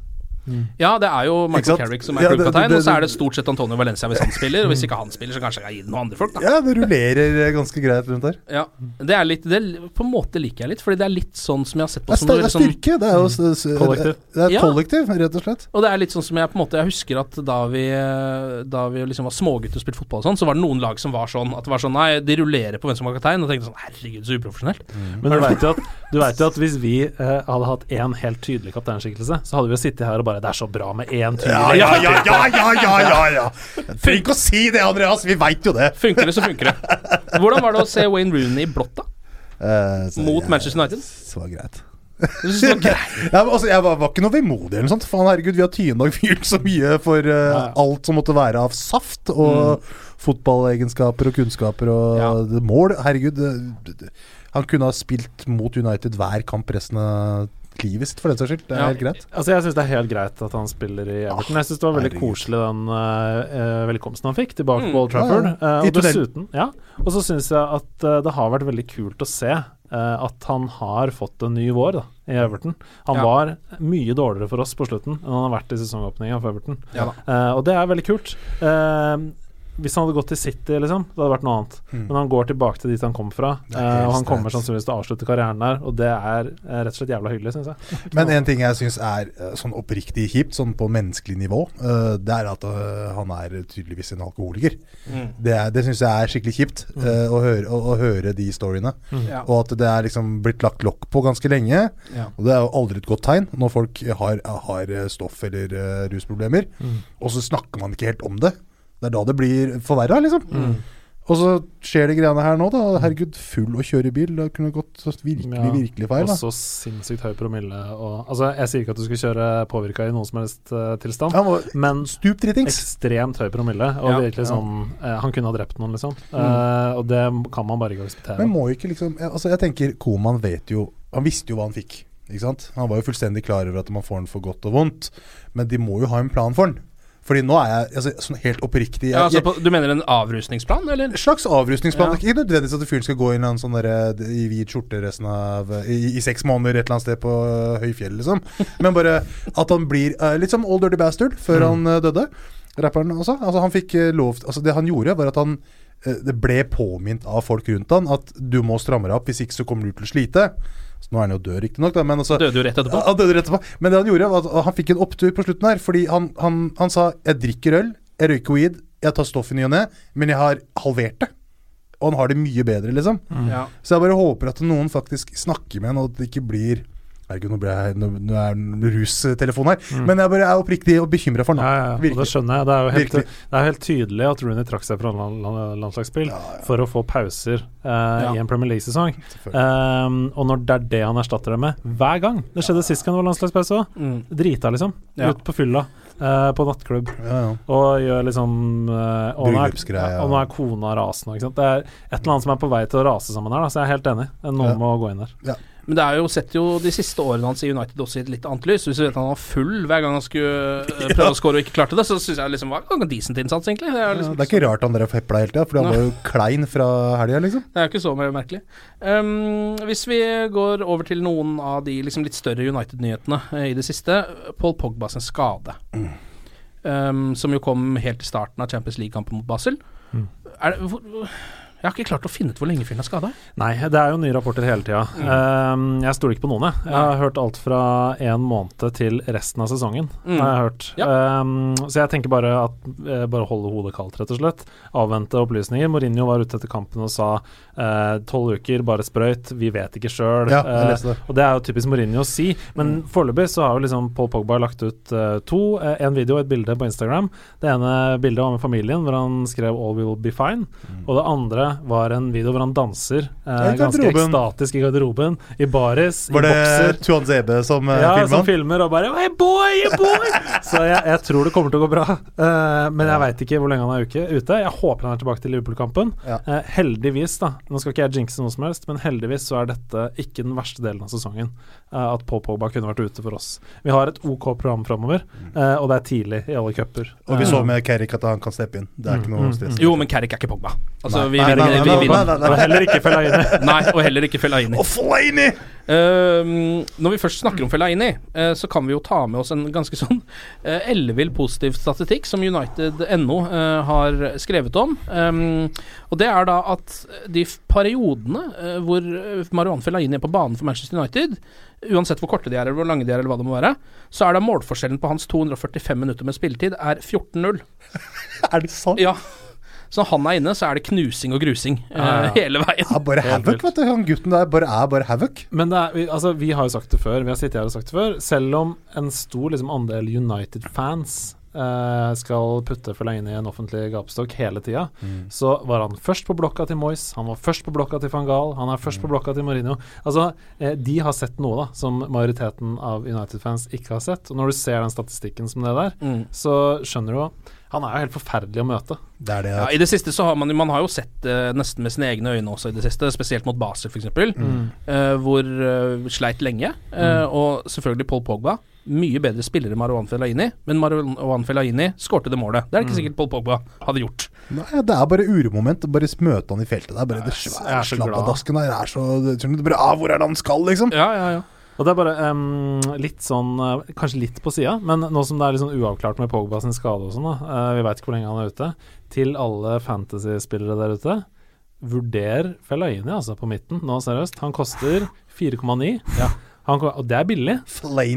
Ja, det er jo Michael? Carrick som er Ja, klubbkaptein, og så er det stort sett Antonio Valencia hvis han spiller. Og hvis ikke han spiller, så kanskje jeg gir det noen andre folk, da. Ja, det rullerer ganske greit rundt der. Ja, det er litt det, På en måte liker jeg litt, Fordi det er litt sånn som jeg har sett på er, som det er liksom- styrke. Det er jo s- Kollektiv. Det er Ja. kollektiv, rett og slett. Og det er litt sånn som jeg på en måte Jeg husker at da vi Da vi liksom var smågutter og spilte fotball og sånn, så var det noen lag som var sånn At det var sånn Nei, de rullerer på hvem som var kaptein. Og tenkte sånn Herregud, så uprofesjonelt. Men du vet jo jo at hvis vi eh, hadde hatt én helt tydelig kapteinskikkelse, så hadde vi jo sittet her og bare Det er så bra med én tydelig Ja, ja, ja, ja, ja, ja, ja, ja. Trenger ikke å si det, Andreas. Vi veit jo det. Funker det, så funker det. Hvordan var det å se Wayne Rooney i blått, da? Uh, så Mot ja, Manchester United? Så var det var greit? Ja, altså, jeg var, var ikke noe vemodig eller noe sånt. Faen, herregud, vi har Tyndag fyrt så mye for eh, alt som måtte være av saft og fotballegenskaper og kunnskaper og ja. mål. Herregud, det- han kunne ha spilt mot United hver kamp resten av livet sitt, for den saks skyld. Det er Ja. helt greit. Altså Jeg syns det er helt greit at han spiller i Everton. Jeg syns det var veldig herregud. koselig den uh, velkomsten han fikk tilbake Mm. på Old Trafford. Ja, ja. Uh, og dessuten Ja. Og så syns jeg at uh, det har vært veldig kult å se eh, at han har fått en ny vår da, i Everton. Han Ja. var mye dårligere for oss på slutten enn han har vært i sesongåpninga for Everton. Eh, og det er veldig kult. Eh, hvis han hadde gått til City, liksom, det hadde vært noe annet. Mm. Men han går tilbake til dit han kom fra, eh, og han kommer streit. sannsynligvis til å avslutte karrieren der, og det er eh, rett og slett jævla hyggelig, syns jeg. Men en ting jeg syns er eh, sånn oppriktig kjipt, sånn på menneskelig nivå, uh, det er at uh, han er tydeligvis en alkoholiker. Mm. Det, er- det syns jeg er skikkelig kjipt, eh, å, høre, å, å høre de storyene. Ja. Og at det er liksom blitt lagt lokk på ganske lenge. Ja. Og det er jo aldri et godt tegn når folk har, har stoff- eller rusproblemer. Mm. Og så snakker man ikke helt om det. Det er da det blir forverra, liksom. Mm. Og så skjer de greiene her nå, da. Herregud, full å kjøre bil. Det kunne gått så virkelig, Ja, virkelig feil. Og så sinnssykt høy promille. Og, altså, jeg sier ikke at du skal kjøre påvirka i noen som helst uh, tilstand, ja, men ekstremt høy promille. Og Ja. virkelig sånn uh, Han kunne ha drept noen, liksom. Eh, og det kan man bare ikke akseptere. Men må ikke liksom Altså, jeg tenker Koman vet jo Han visste jo hva han fikk. Ikke sant? Han var jo fullstendig klar over at man får den for godt og vondt. Men de må jo ha en plan for den. Fordi nå er jeg altså, sånn helt oppriktig jeg, Ja, altså, på, du mener en avrusningsplan, eller? En slags avrustningsplan. Ja. Ikke nødvendigvis at fyren skal gå inn i en sånn der, i hvit skjorte resten av i, I seks måneder et eller annet sted på øh, høyfjellet, liksom. Men bare at han blir uh, litt som Old Dirty Bastard før Mm. han uh, døde. Rapperen også. Altså, han fikk lov Altså, det han gjorde, var at han Det ble påminnet av folk rundt han at du må stramme deg opp, hvis ikke så kommer du til å slite. Så nå er han jo død, riktignok, altså Døde jo rett etterpå. ja, Han døde rett etterpå. Men det han gjorde, var at han fikk en opptur på slutten her. Fordi han, han, han sa 'jeg drikker øl, jeg røyker weed, jeg tar stoff i ny og ne', men jeg har halvert det. Og han har det mye bedre, liksom. Ja. Så jeg bare håper at noen faktisk snakker med han, og at det ikke blir Herregud, nå, jeg, nå, nå er det rustelefon her. Men jeg bare er oppriktig og bekymra for Ja, ja, ja, det skjønner jeg. Det er jo helt, det er helt tydelig at Rooney trakk seg fra land, land, landslagsspill Ja, ja. for å få pauser eh, Ja. i en Premier League-sesong. Um, og når det er det han erstatter det med hver gang Det skjedde sist gang det var landslagspause òg. Mm. Drita, liksom. Ja. Ut på fylla. eh, på nattklubb. Ja, ja. Og gjør liksom eh, og, nå er, og nå er kona rasende. Det er et eller annet som er på vei til å rase sammen her, da, så jeg er helt enig. Noen Ja. må gå inn der. Men det er jo sett jo de siste årene hans i United også i et litt annet lys. Hvis du vet han var full hver gang han skulle eh, prøve å score og ikke klarte det, så syns jeg liksom var en decent innsats, egentlig. Det er, Ja, liksom, det er ikke rart han drev hepla hele tida, for han var jo klein fra helga, liksom. Det er jo ikke så mer merkelig. Um, hvis vi går over til noen av de liksom litt større United-nyhetene eh, i det siste. Paul Pogba sin skade. Um, som jo kom helt i starten av Champions League-kampen mot Basel. Mm. Er det, hvor, jeg har ikke klart å finne ut hvor lenge fyren er skada. Nei, det er jo nye rapporter hele tida. Um, jeg stoler ikke på noen, jeg. Jeg har hørt alt fra en måned til resten av sesongen. Mm. Har jeg hørt. Ja. Um, så jeg tenker bare at eh, bare holde hodet kaldt, rett og slett. Avvente opplysninger. Mourinho var ute etter kampen og sa eh, tolv uker, bare sprøyt, vi vet ikke sjøl. Ja, uh, og det er jo typisk Mourinho å si. Men foreløpig så har jo liksom Paul Pogba lagt ut uh, to. en video og et bilde på Instagram. Det ene bildet var med familien, hvor han skrev 'All will be fine'. Og det andre var en video hvor han danser eh, ganske ekstatisk i garderoben, i baris, Var i det. Tuan Zebe som uh, Ja, filma som filmer og bare Hey boy, hey boy! Så jeg, jeg tror det kommer til å gå bra. Eh, men jeg veit ikke hvor lenge han er uke, ute. Jeg håper han er tilbake til Liverpool-kampen. Ja. Eh, heldigvis, da. Nå skal ikke jeg jinxe noe som helst, men heldigvis så er dette ikke den verste delen av sesongen. eh, at Paul Pogba kunne vært ute for oss. Vi har et OK program framover, eh, og det er tidlig i alle cuper. Og vi Eh, så med Kerrik at han kan steppe inn. Det er ikke noe Mm, stress. Jo, men Carrick er ikke Pogba. Altså, Nei. vi Nei, vinner. nei, nei, vi vinner. nei, nei, og heller ikke Fellaini. Nei, og heller ikke Fellaini. Og Fellaini! Uh, når vi først snakker om Fellaini, uh, så kan vi jo ta med oss en ganske sånn uh, ellevill positiv statistikk som United.no uh, har skrevet om. Um, og det er da at de periodene eh, hvor Marwan Fellaini er på banen for Manchester United, uansett hvor korte de er eller hvor lange de er eller hva det må være, så er da målforskjellen på hans 245 minutter med spilletid er 14-0. Er det sant? Ja. Så når han er inne, så er det knusing og grusing uh, hele veien. Ja, bare havoc, vet du. Han gutten der bare er bare havoc. Men det er, vi- altså, vi har jo sagt det før, vi har sittet her og sagt det før. Selv om en stor liksom, andel United-fans skal putte Fellaini i en offentlig gapestokk hele tida, Mm. så var han først på blokka til Moyes, han var først på blokka til van Gaal, han er først på blokka til Mourinho. Altså, eh, de har sett noe da som majoriteten av United-fans ikke har sett. Og når du ser den statistikken som det der, Mm. så skjønner du jo Han er jo helt forferdelig å møte. Det er det. Ja, I det siste så har man, man har jo sett det nesten med sine egne øyne også i det siste, spesielt mot Basel f.eks., Mm. uh, hvor uh, sleit lenge. eh, og selvfølgelig Paul Pogba. Mye bedre spillere enn Marwan Fellaini, men Marwan Fellaini skårte det målet. Det er det ikke Mm. sikkert Paul Pogba hadde gjort. Nei, det er bare uromoment. Bare møte han i feltet. Det er bare det svære så glad. slabbadasken der. Er så du, bare, ah, Hvor er det han skal, liksom? Ja, ja, ja. Og det er bare um, litt sånn eh, Kanskje litt på sida, men nå som det er litt sånn uavklart med Pogba sin skade og sånn, da, eh, vi veit ikke hvor lenge han er ute, til alle fantasy-spillere der ute, vurder Fellaini altså på midten, nå seriøst. Han koster 4,9. Ja. Han, og det er billig.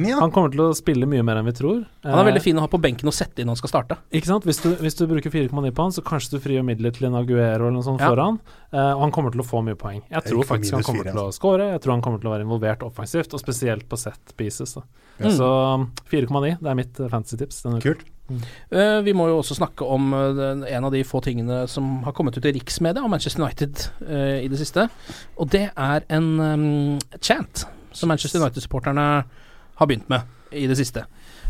Ja. Han kommer til å spille mye mer enn vi tror. Han er Eh, veldig fin å ha på benken og sette inn når han skal starte. Ikke sant? Hvis du, hvis du bruker 4,9 på han, så kanskje du frigjør midler til en Aguero eller noe sånt Ja. foran. eh, og han kommer til å få mye poeng. Jeg tror faktisk han kommer fire, til å score. Jeg tror han kommer til å være involvert offensivt, og spesielt på set pieces. Da. Mm. Så 4,9, det er mitt eh, fantasy-tips. Kult. Eh, vi må jo også snakke om eh, en av de få tingene som har kommet ut i riksmedia om Manchester United eh, i det siste. Og det er en um, chant som Manchester United-supporterne har begynt med i det siste.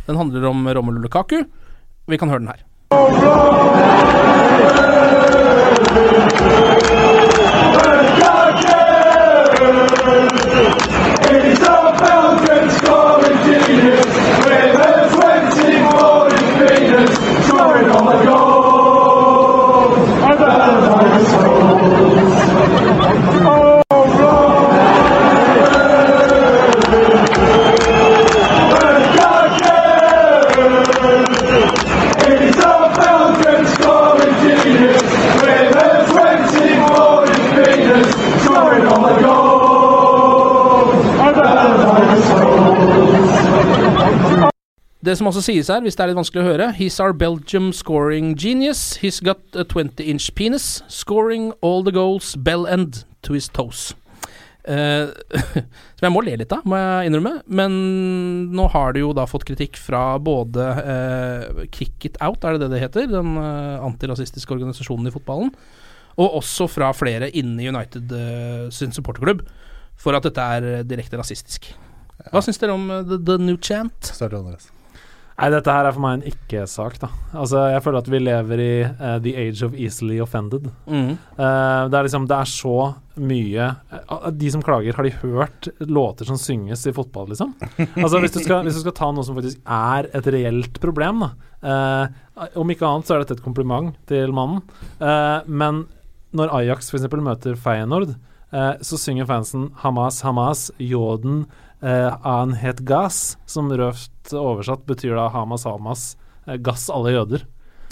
Den handler om Romelu Lukaku. Vi kan høre den her. Det som også sies her, hvis det er litt vanskelig å høre He's our Belgium scoring genius. He's got a 20-inch penis. Scoring all the goals, bell end to his toes. Uh, som jeg må le litt av, må jeg innrømme. Men nå har de jo da fått kritikk fra både uh, Kick It Out, er det det det heter? Den uh, antirasistiske organisasjonen i fotballen. Og også fra flere inne i United eh, sin supporterklubb, for at dette er eh, direkte rasistisk. Hva syns dere om eh, the, the New Chant? Start Andreas. Nei, dette her er for meg en ikke-sak, da. Altså, jeg føler at vi lever i uh, the age of easily offended. Mm. Uh, det er liksom Det er så mye uh, De som klager, har de hørt låter som synges i fotball, liksom? Altså Hvis du skal, hvis du skal ta noe som faktisk er et reelt problem, da. om ikke annet så er dette et kompliment til mannen. Men når Ajax f.eks. møter Feyenoord, så synger fansen Hamas, Hamas, Jordan eh, Anhet Gas, som røft oversatt betyr da Hamas, Hamas, eh, gass alle jøder.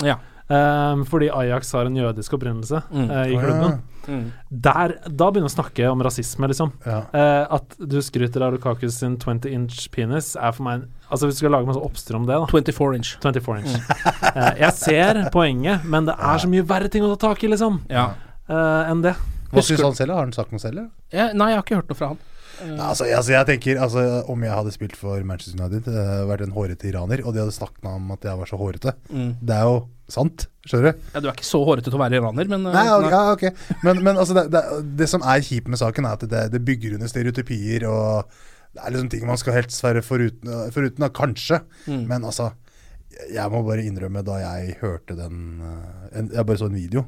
Ja. Eh, fordi Ajax har en jødisk opprinnelse Mm. eh, i Å, ja. klubben. Mm. Der, da begynner vi å snakke om rasisme, liksom. Ja. Eh, at du skryter av Lukaku sin 20 inch penis, er for meg en Altså Hvis du skal lage masse oppstyr om det, da. 24 inch. 24 inch. Eh, jeg ser poenget, men det er så mye verre ting å ta tak i, liksom, Ja. eh, enn det. Hva syns han selv? Har han sagt noe selv? Ja, nei, jeg har ikke hørt noe fra han. Altså, altså, jeg tenker altså, Om jeg hadde spilt for Manchester United, uh, vært en hårete iraner, og de hadde snakket om at jeg var så hårete Mm. Det er jo sant, skjønner du? Ja, du er ikke så hårete til å være iraner, men uh, Nei, ja, ja, ok. Men, men altså, det, det, det som er kjipt med saken, er at det, det bygger under stereotypier, og det er liksom ting man skal helst være foruten, foruten kanskje. Mm. Men altså, jeg må bare innrømme da jeg hørte den uh, en, Jeg bare så en video.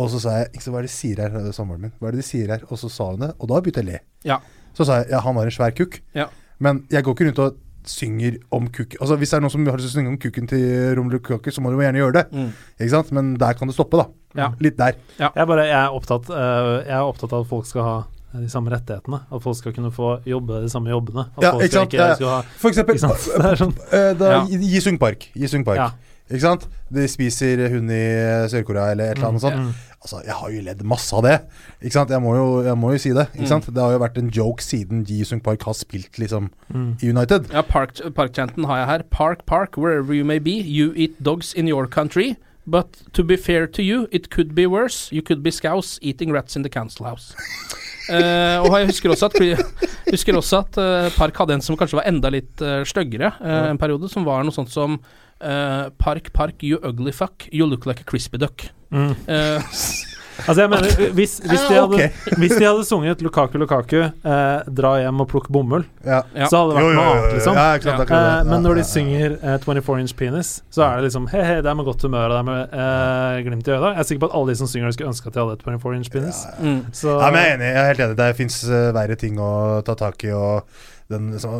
Og så sa jeg ikke så, Hva er det de sier her, samboeren min? Hva er det de sier her? Og så sa hun det, og da begynte jeg å le. Ja. Så sa jeg ja, han har en svær kukk. Ja. Men jeg går ikke rundt og synger om kukken. Altså Hvis det er noen som har lyst til å synge om kukken til Romelu Lukaku, så må du gjerne gjøre det. Mm. Ikke sant? Men der kan det stoppe, da. Ja. Litt der. Jeg, er bare, jeg, er opptatt, uh, jeg er opptatt av at folk skal ha de samme rettighetene. At folk skal kunne få jobbe de samme jobbene. At Ja, folk ikke sant? Ikke, Ja. skal ha, For eksempel ikke sant? Det er sånn. eh, da, Ja. Jisung Park. Jisung Park. Ja. Ikke sant? De spiser hund i Sør-Korea eller et eller annet sånt. Altså, Jeg har jo ledd masse av det. Ikke sant? Jeg må jo, jeg må jo si det. Ikke Mm. sant? Det har jo vært en joke siden Jisung Park har spilt liksom Mm. i United. Ja, park, Parkchanten har jeg her. Park, park, wherever you may be. You eat dogs in your country. But to be fair to you, it could be worse. You could be scouse eating rats in the council house. uh, og jeg husker også at, husker også at uh, Park hadde en som kanskje var enda litt uh, styggere eh, en periode, som var noe sånt som eh, Park, park, you ugly fuck, you look like a crispy duck. Mm. Eh, Altså jeg mener, hvis, hvis, de hadde, hvis de hadde sunget Lukaku Lukaku, eh, dra hjem og plukk bomull, Ja. Så hadde det vært noe annet, liksom. Ja, klart, Ja. Eh, men når de synger eh, 24 Inch Penis, så er det liksom Hei, hei, det er med godt humør og det er med eh, glimt i øyet. Jeg er sikker på at alle de som synger det, skulle ønske at de hadde 24 Inch Penis. mm. Så Ja, men jeg er enig. Jeg er helt enig. Det fins verre ting å ta tak i. Og den, så,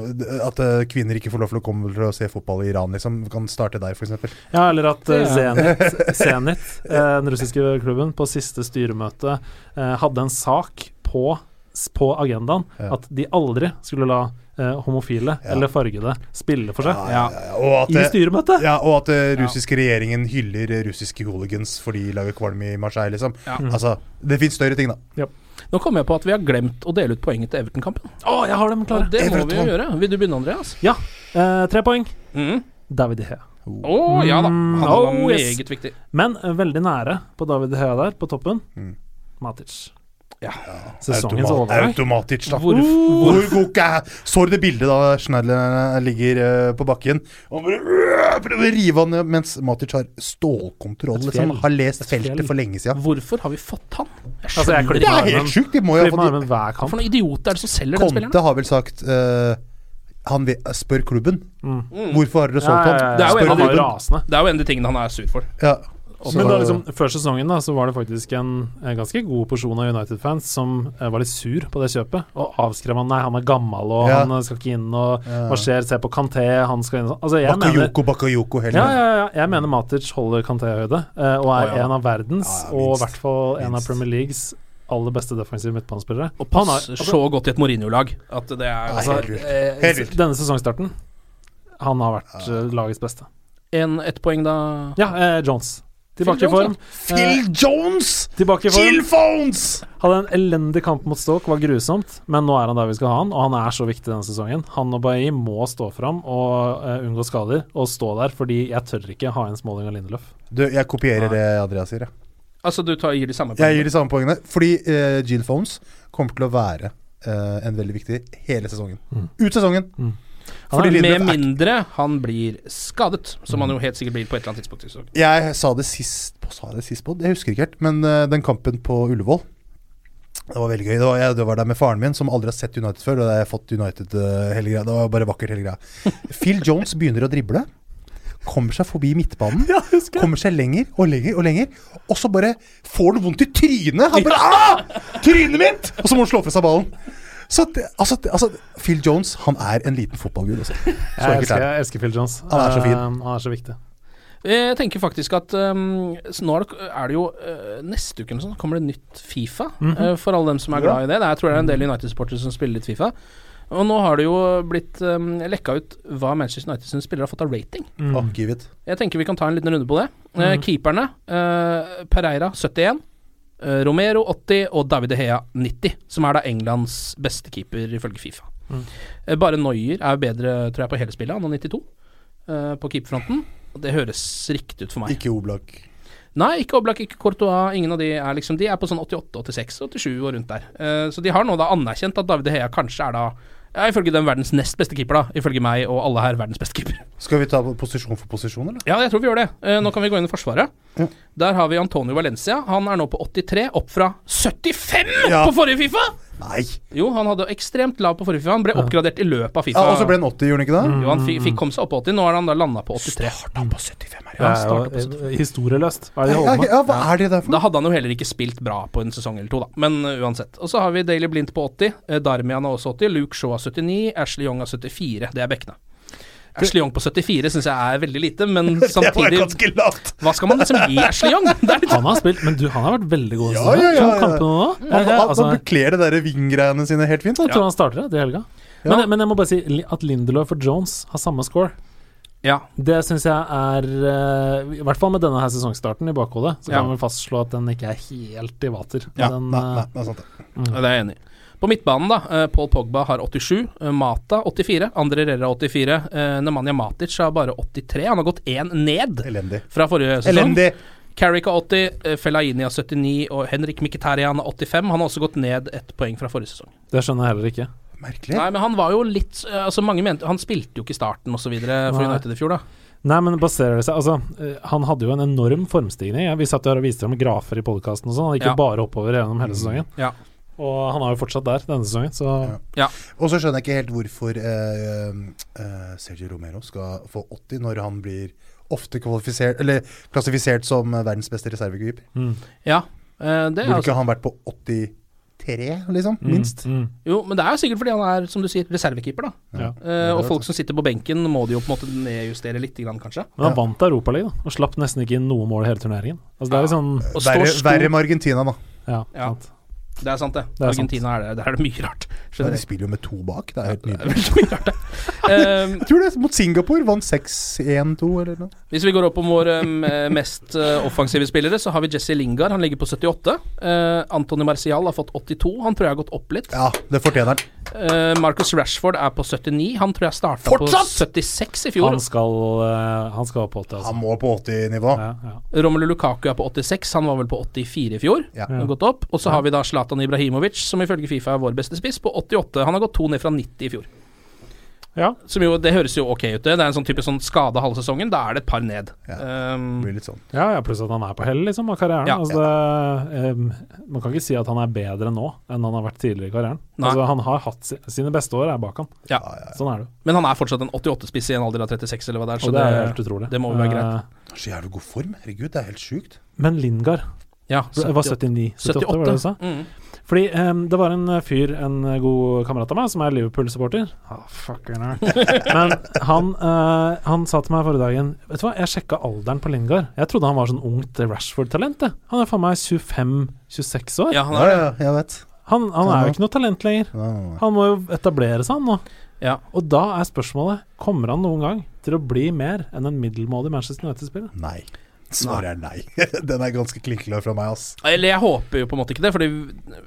at eh, kvinner ikke får lov til å komme til å se fotball i Iran, liksom. Kan starte der, f.eks. Ja, eller at eh, Zenit, Zenit eh, den russiske klubben, på siste styremøte eh, hadde en sak på, på agendaen at de aldri skulle la homofile Ja. eller fargede spille for seg. Ja, ja, ja. Og at, I styremøte. styremøtet! ja, og at den russiske regjeringen hyller russiske hooligans fordi de lager kvalm i Marseille, liksom. Ja. Altså, det fins større ting, da. Nå kom jeg på at vi har glemt å dele ut poenget til Everton-kampen. Å, jeg har dem klare! Ja, det må vi jo gjøre. Vil du begynne, Andreas? Ja. Eh, tre poeng. Mm. David De Gea. Å ja da. Han Mm, var oh, yes. viktig. Men eh, veldig nære på David De Gea der, på toppen. Mm. Matic. Ja. Sesongens Automa- Automatisk, da. Hvor- Hvor god er Så du det bildet da Schneider ligger uh, på bakken og øh, prøver å rive han ned, mens Matic har stålkontroll, liksom. Har lest feltet for lenge siden. Hvorfor har vi fått han? Jeg Altså, jeg Det er helt sjukt! De må jo ha fått armen hver kamp. for noen idioter er det som selger den spilleren? Conte har vel sagt uh, Han vil, spør klubben. Mm. Hvorfor har dere solgt ja, ja, ja. Det er jo en av de- Han var klubben. rasende. Det er jo en av de tingene han er sur for. Ja. Men da liksom, før sesongen da, så var det faktisk en, en ganske god porsjon av United-fans som eh, var litt sur på det kjøpet, og avskrev han. Nei, han er gammel, og Ja. han eh, skal ikke inn, og Ja. hva skjer? Se på Kanté, han skal inn og sånn. Altså, jeg mener Bakayoko, Bakayoko, heller. ja, ja, ja, jeg mener Matic holder Kanté-høyde, eh, og er oh, ja. en av verdens, Ja, ja, og i hvert fall en av Premier Leagues aller beste defensive midtbanespillere. Og passer så godt i et Mourinho-lag at det er Altså, helt vilt. eh, Denne sesongstarten, han har vært eh, lagets beste. en, ett poeng, da. Ja, eh, Jones. Tilbake Phil i form. Phil Jones! Tilbake i form. Chill phones! Hadde en elendig kamp mot Stoke, var grusomt, men nå er han der vi skal ha han, og han er så viktig denne sesongen. Han og Bailly må stå fram og uh, unngå skader, og stå der, fordi jeg tør ikke ha en Smalling og Lindelöf. Du, jeg kopierer det Andreas sier, jeg. Altså, du tar, gir de samme Jeg gir de samme poengene. Fordi uh, Jill Phones kommer til å være uh, en veldig viktig hele sesongen. Mm. Ut sesongen! Lindelöf Med mindre han blir skadet, som han jo helt sikkert blir på et eller annet tidspunkt. Jeg sa det sist sa det sist på? Jeg husker ikke helt. Men eh, den kampen på Ullevål Det var veldig gøy. Det var, jeg det var der med faren min, som aldri har sett United før. Og da har jeg fått United uh, hele greia. Det var bare vakkert, hele greia. Phil Jones begynner å drible. Kommer seg forbi midtbanen. Kommer seg lenger og lenger og lenger. Og så bare får han vondt i trynet. Han bare ah! Trynet mitt! Og så må han slå fra seg ballen. Så det, altså, det, altså, Phil Jones, han er en liten fotballgud. Altså. Jeg elsker, er jeg elsker Phil Jones. Han er så fin. Uh, han er så viktig. Jeg tenker faktisk at um, så nå er det, er det jo uh, Neste uke eller sånn, kommer det nytt Fifa. Mhm. uh, for alle dem som er glad i det. Det er- Jeg tror det er en del United-supportere som spiller litt Fifa. Og nå har det jo blitt um, lekka ut hva Manchester United sine spillere har fått av rating. Mm. Oh, give it. Jeg tenker vi kan ta en liten runde på det. Uh, Mhm. keeperne uh, Pereira 71. uh, Romero 80 og David De Hea 90, som er da Englands beste keeper ifølge Fifa. Mm. Uh, bare Neuer er bedre, tror jeg, på hele spillet. Han har 92 uh, på keeperfronten. Det høres riktig ut for meg. Ikke Oblak. Nei, ikke Oblak, ikke Courtois. Ingen av de er liksom De er på sånn 88, 86, 87 og rundt der. Uh, så de har nå da anerkjent at David De Hea kanskje er da ja, ifølge den verdens nest beste keeper, da. Ifølge meg og alle her verdens beste keeper. Skal vi ta posisjon for posisjon, eller? Ja, jeg tror vi gjør det. Eh, nå kan vi gå inn i Forsvaret. Ja. Der har vi Antonio Valencia. Han er nå på 83, opp fra 75 Ja. på forrige Fifa! Nei! Jo, han hadde ekstremt lav på forrige Fifa. Han ble oppgradert i løpet av Fifa. Ja, og så ble han 80, gjorde han ikke det? Jo, han fikk, fikk komme seg opp på 80. Nå har han da landa på 83. Han på 75 her, Det er jo eh, historieløst. Hva er det de Ja, holder med? ja, hva er det der for Da hadde han jo heller ikke spilt bra på en sesong eller to, da. Men uh, uansett. Og så har vi Daily Blind på 80. eh, Darmian er også 80. Luke Shaw har 79. Ashley Young har 74. Det er bekkene. Ashley Young på 74 syns jeg er veldig lite, men Det var samtidig! Hva skal man liksom gi Ashley Young? Han har spilt, men du, han har vært veldig god. Ja, ja, ja, ja. kamper nå. Han, han, altså, han bekler der ving-greiene sine helt fint. jeg tror han starter det i helga. Men, men jeg må bare si at Lindelöf og Jones har samme score. Ja. Det syns jeg er eh, I hvert fall med denne her sesongstarten i bakhodet, så Ja. kan vi fastslå at den ikke er helt i vater. Ja, den, nei, eh, nei, det er sant det. Det er jeg enig i. På midtbanen, da. eh, Paul Pogba har 87. eh, Mata 84. Andre Rera 84. eh, Nemanja Matic har bare 83. Han har gått én ned Elendig. fra forrige sesong. Elendig! Carrick har 80, eh, Fellaini har 79 og Henrik Mkhitaryan har 85. Han har også gått ned ett poeng fra forrige sesong. det skjønner jeg heller ikke. Merkelig. Nei, men han var jo litt Altså Mange mente Han spilte jo ikke i starten osv. for. United i fjor, da. Nei, men baserer det seg Altså, han hadde jo en enorm formstigning. Vi satt jo her og viste ham grafer i podkasten og sånn. Han gikk Ja. bare oppover gjennom hele sesongen. Ja. Og han er jo fortsatt der denne sesongen, så Ja. Og så skjønner jeg ikke helt hvorfor eh, eh, Sergio Romero skal få 80 når han blir ofte kvalifisert Eller klassifisert som verdens beste reservekeeper. mm. ja. eh, det er Burde altså, ikke han vært på 83, liksom? Mm, Minst. Mm. jo, men det er jo sikkert fordi han er, som du sier, reservekeeper, da. Ja. Eh, og folk som sitter på benken, må de jo på en måte nedjustere litt, kanskje. Men han vant Europaligaen og slapp nesten ikke inn noe mål i hele turneringen. Altså, det er liksom sånn Verre, verre med Argentina, da. Ja, Ja. sant. Det er sant, det. Det er Argentina er det. Der er det mye rart. Ja, de spiller jo med to bak. Det er helt Det er nydelig. veldig mye rart, det. Eh, Jeg tror det mot Singapore vant 6-1-2 eller noe. hvis vi går opp om våre eh, mest eh, offensive spillere, så har vi Jesse Lingard. Han ligger på 78. Uh, Antony Marcial har fått 82. Han tror jeg har gått opp litt. Ja, det fortjener han. Uh, Marcus Rashford er på 79. Han tror jeg starta på 76 i fjor. Han skal, uh, han skal opp på 80, altså. Han må på 80-nivå. Ja, ja. Romelu Lukaku er på 86. Han var vel på 84 i fjor. Ja. Han har gått opp. Og så har vi da Zlatan Ibrahimovic, som ifølge Fifa er vår beste spiss, på 88. Han har gått to ned fra 90 i fjor. ja. Som jo, Det høres jo ok ut, det. Det er en sånn type sånn skade halve sesongen. Da er det et par ned. Ja. Um, Det blir litt sånn. Ja, ja, pluss at han er på hell liksom, av karrieren. Ja. altså, det, um, man kan ikke si at han er bedre nå enn han har vært tidligere i karrieren. Altså, han har hatt si, Sine beste år er bak han. ja. Sånn er det. Men han er fortsatt en 88-spiss i en alder av 36, eller hva det er. Så det er det, helt utrolig. det må vel være greit. Er så jævlig god form. Herregud, det er helt sjukt. men Lingard ja, det var 79. 78, var det du sa? Mm. Fordi um, det var en eh, fyr, en eh, god kamerat av meg, som er Liverpool-supporter. Oh, fucking nerd. Men han, uh, han sa til meg forrige dagen Vet du hva, jeg sjekka alderen på Lingard. Jeg trodde han var sånn ungt Rashford-talent. Han er faen meg 25-26 år. Ja, han er det. ja, jeg vet. Han, han er jo ikke noe talent lenger. Han må jo etablere seg, han nå. Ja. Og da er spørsmålet Kommer han noen gang til å bli mer enn en middelmådig Manchester United-spiller? Nei. Svaret er nei. Den er ganske klinkeklar fra meg, ass. Eller jeg håper jo på en måte ikke det, Fordi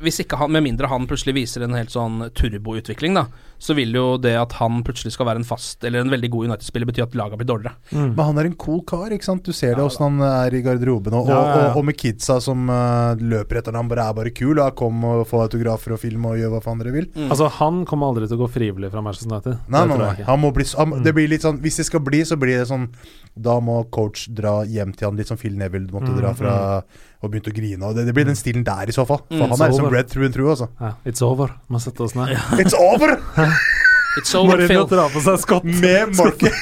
hvis ikke han, med mindre han plutselig viser en helt sånn turboutvikling, da, så vil jo det at han plutselig skal være en fast eller en veldig god United-spiller, bety at laget blir dårligere. Men han er en cool kar, ikke sant. Du ser det åssen han er i garderoben. Og, Ja, ja, ja. og, og med kidsa som uh, løper etter ham, bare er bare kul. Og kom og få autografer og film og gjør hva faen dere vil. Altså Han kommer aldri til å gå frivillig fra Manchester United. Nei, nei, nei. Han må bli, han, det blir litt sånn Hvis det skal bli, så blir det sånn Da må coach dra hjem til han, litt som Phil Neville måtte Mm, dra fra og begynte å grine. Og det, det blir den stilen der, i så fall. For Mm. han er over. som red through and through, altså. Ja, it's over. Må sette oss ned. It's over! It's over, Phil. dra på seg skott. Med, Marcus,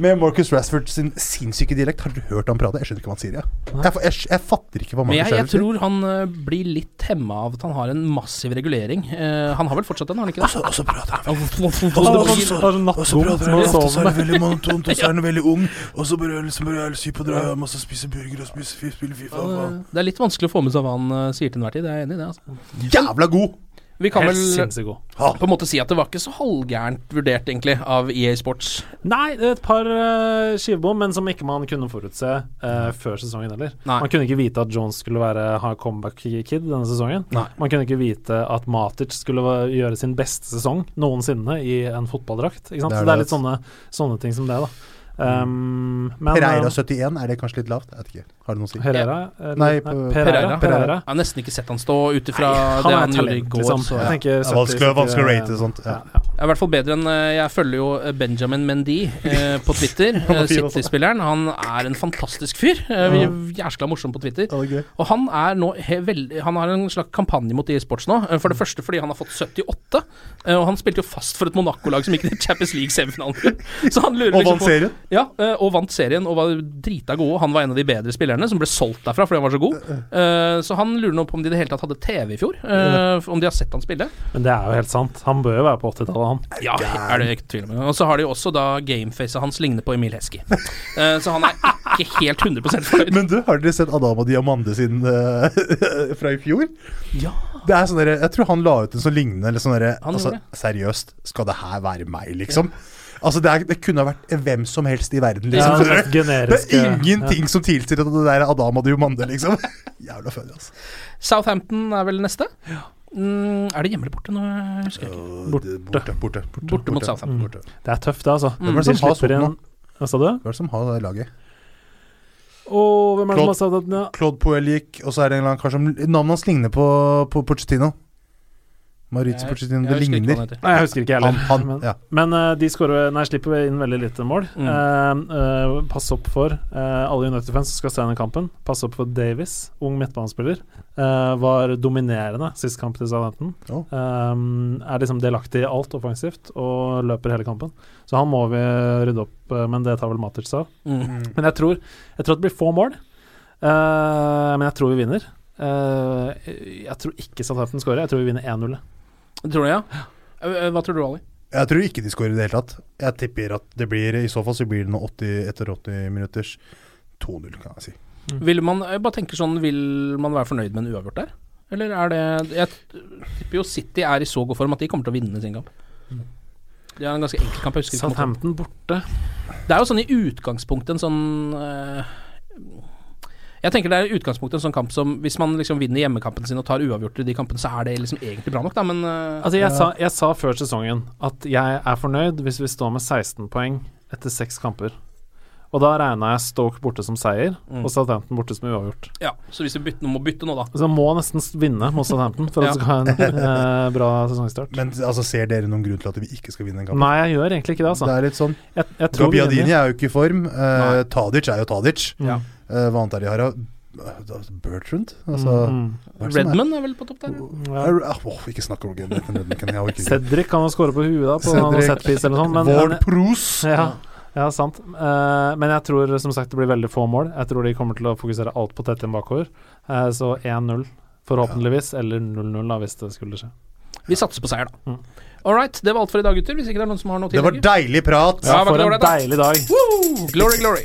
med Marcus Rashford sin sinnssyke dialekt. Har dere hørt han prate? Jeg skjønner ikke hva han sier. Ja. jeg, jeg, jeg fatter ikke hva Men Marcus jeg, jeg Rashford sier. tror han eh, blir litt hemma av at han har en massiv regulering. Uh, han har vel fortsatt den, har han ikke det? Og så prater han Og så prater han så er det veldig monotont, og så er han veldig ung. Og så bør liksom bare er syk på å dra hjem og så spise burger og spise spille Fifa. Det er litt vanskelig å få med seg hva han eh, sier til enhver tid. Jeg er enig i det. Altså. Jævla god! Vi kan Helt vel på en måte si at det var ikke så halvgærent vurdert, egentlig, av EA Sports. Nei, det er et par uh, skivebom, men som ikke man kunne forutse uh, før sesongen heller. Nei. Man kunne ikke vite at Jones skulle være, ha comeback-kid denne sesongen. Nei. Man kunne ikke vite at Matic skulle gjøre sin beste sesong noensinne i en fotballdrakt. Ikke sant? Det er Så det er litt sånne, sånne ting som det, da. Um, men Pereira eh, 71, er det kanskje litt lavt? Jeg vet ikke. Har det noe å si? Herrera? eller- Nei, Pereira. Pereira. Jeg har nesten ikke sett han stå ut ifra det han gjorde i går. liksom. Så, Jeg ja. er 70, vanskelig, vanskelig å rate sånt. Ja, Ja. ja. Jeg er i hvert fall bedre enn eh, Jeg følger jo eh, Benjamin Mendy eh, på Twitter. Er eh. City-spilleren. Han er en fantastisk fyr. Eh, Jæskla morsom på Twitter. Ja, er. Og han er nå he veldig Han har en slags kampanje mot e-sports nå. eh, For det første fordi han har fått 78. eh, Og han spilte jo fast for et Monaco-lag som gikk til Champions League-semifinalen. Så han lurer liksom på. Ja, eh, og vant serien og var drita gode. Han var en av de bedre spillerne som ble solgt derfra fordi han var så god. Eh, Så han lurer nå på om de i det hele tatt hadde TV i fjor. eh, Om de har sett han spille. Men det er jo helt sant. Han bør jo være på 80-tallet, han. Ja, er det ikke tvil om. Og så har de også da gamefacet hans ligner på Emil Heskey. Eh, Så han er ikke helt 100 fornøyd. Men du, har dere sett Adam og Diamande sin uh, fra i fjor? Ja. Det er sånn Jeg tror han la ut en sånn lignende eller sånn derre Altså, seriøst, skal det her være meg, liksom? Altså, det, er, det kunne ha vært hvem som helst i verden, Ja, liksom. det er det er ingenting som tilsier at det der er Adam og Diomande, liksom. Jævla føde, altså. Southampton er vel neste? Mm, er det hjemme eller borte? Nå husker jeg ikke. Borte. Borte, borte, borte, Borte mot Southampton. Borte. Det er tøft, det, altså. Hvem er det De som har nå? Hva sa du? Hvem er det som har det laget? Og hvem er det som har sagt at ja. Claude Poel gikk, og så er det en eller annen kar som Navnet hans ligner på, på Pochettino. Maurizio Jeg- Pochettino. Det ligner. Nei, jeg husker ikke heller. Han, han, men ja. men uh, de skårer Nei, slipper inn veldig lite mål. Mm. Uh, uh, pass opp for alle United-fans som skal se denne kampen. Pass opp for Davies, ung midtbanespiller. Eh, var dominerende sist kamp til Southampton. Oh. Er liksom delaktig i alt offensivt og løper hele kampen. Så han må vi rydde opp, men det tar vel Matic seg av. Mm. Men jeg tror, jeg tror at det blir få mål. Eh, men jeg tror vi vinner. Eh, jeg tror ikke Southampton skårer. Jeg tror vi vinner 1-0. Tror du, ja? Eh, Hva tror du, Ali? Jeg tror ikke de skårer i det hele tatt. Jeg tipper at det blir I så fall så blir det noe 80 etter 80 minutters 2-0, kan jeg si. Vil man, jeg bare tenker sånn, vil man være fornøyd med en uavgjort der? Eller er det Jeg tipper jo City er i så god form at de kommer til å vinne sin kamp. Det er en ganske enkel kamp. Jeg Southampton borte. Det er jo sånn i utgangspunktet en sånn eh, Jeg tenker det er i utgangspunktet en sånn kamp som Hvis man liksom vinner hjemmekampen sin og tar uavgjort i de kampene, så er det liksom egentlig bra nok, da, men eh, Altså, jeg, sa, jeg sa før sesongen at jeg er fornøyd hvis vi står med 16 poeng etter seks kamper. Og da regna jeg Stoke borte som seier, Mm. og Southampton borte som uavgjort. Ja, så hvis vi bytter, må bytte nå, da Så må nesten vinne mot Southampton for at vi skal ha en eh, bra sesongstart. Men altså, ser dere noen grunn til at vi ikke skal vinne den kampen? Nei, jeg gjør egentlig ikke det, altså. Det er litt sånn Jeg, jeg vinner. er jo ikke i form. Uh, Tadic er jo Tadic. Ja. Eh, hva annet er de har? da? Bertrand? Altså, Mm, hva er er- Redman er vel på topp der? Ja. Ah, ikke snakk om Redman. Jeg ikke. Cedric kan jo score på huet da, på noen setpiece eller noe sånt. Men, Ward ja, ja, sant. Uh, men jeg tror som sagt det blir veldig få mål. Jeg tror de kommer til å fokusere alt på tett inn bakover. Uh, så 1-0 forhåpentligvis, eller 0-0 da, hvis det skulle skje. Vi satser på seier, da. Mm. All right, det var alt for i dag, gutter. Hvis ikke det er noen som har noe Det var deilig prat. Ja, Ja, for en deilig dag. Woo! Glory, glory.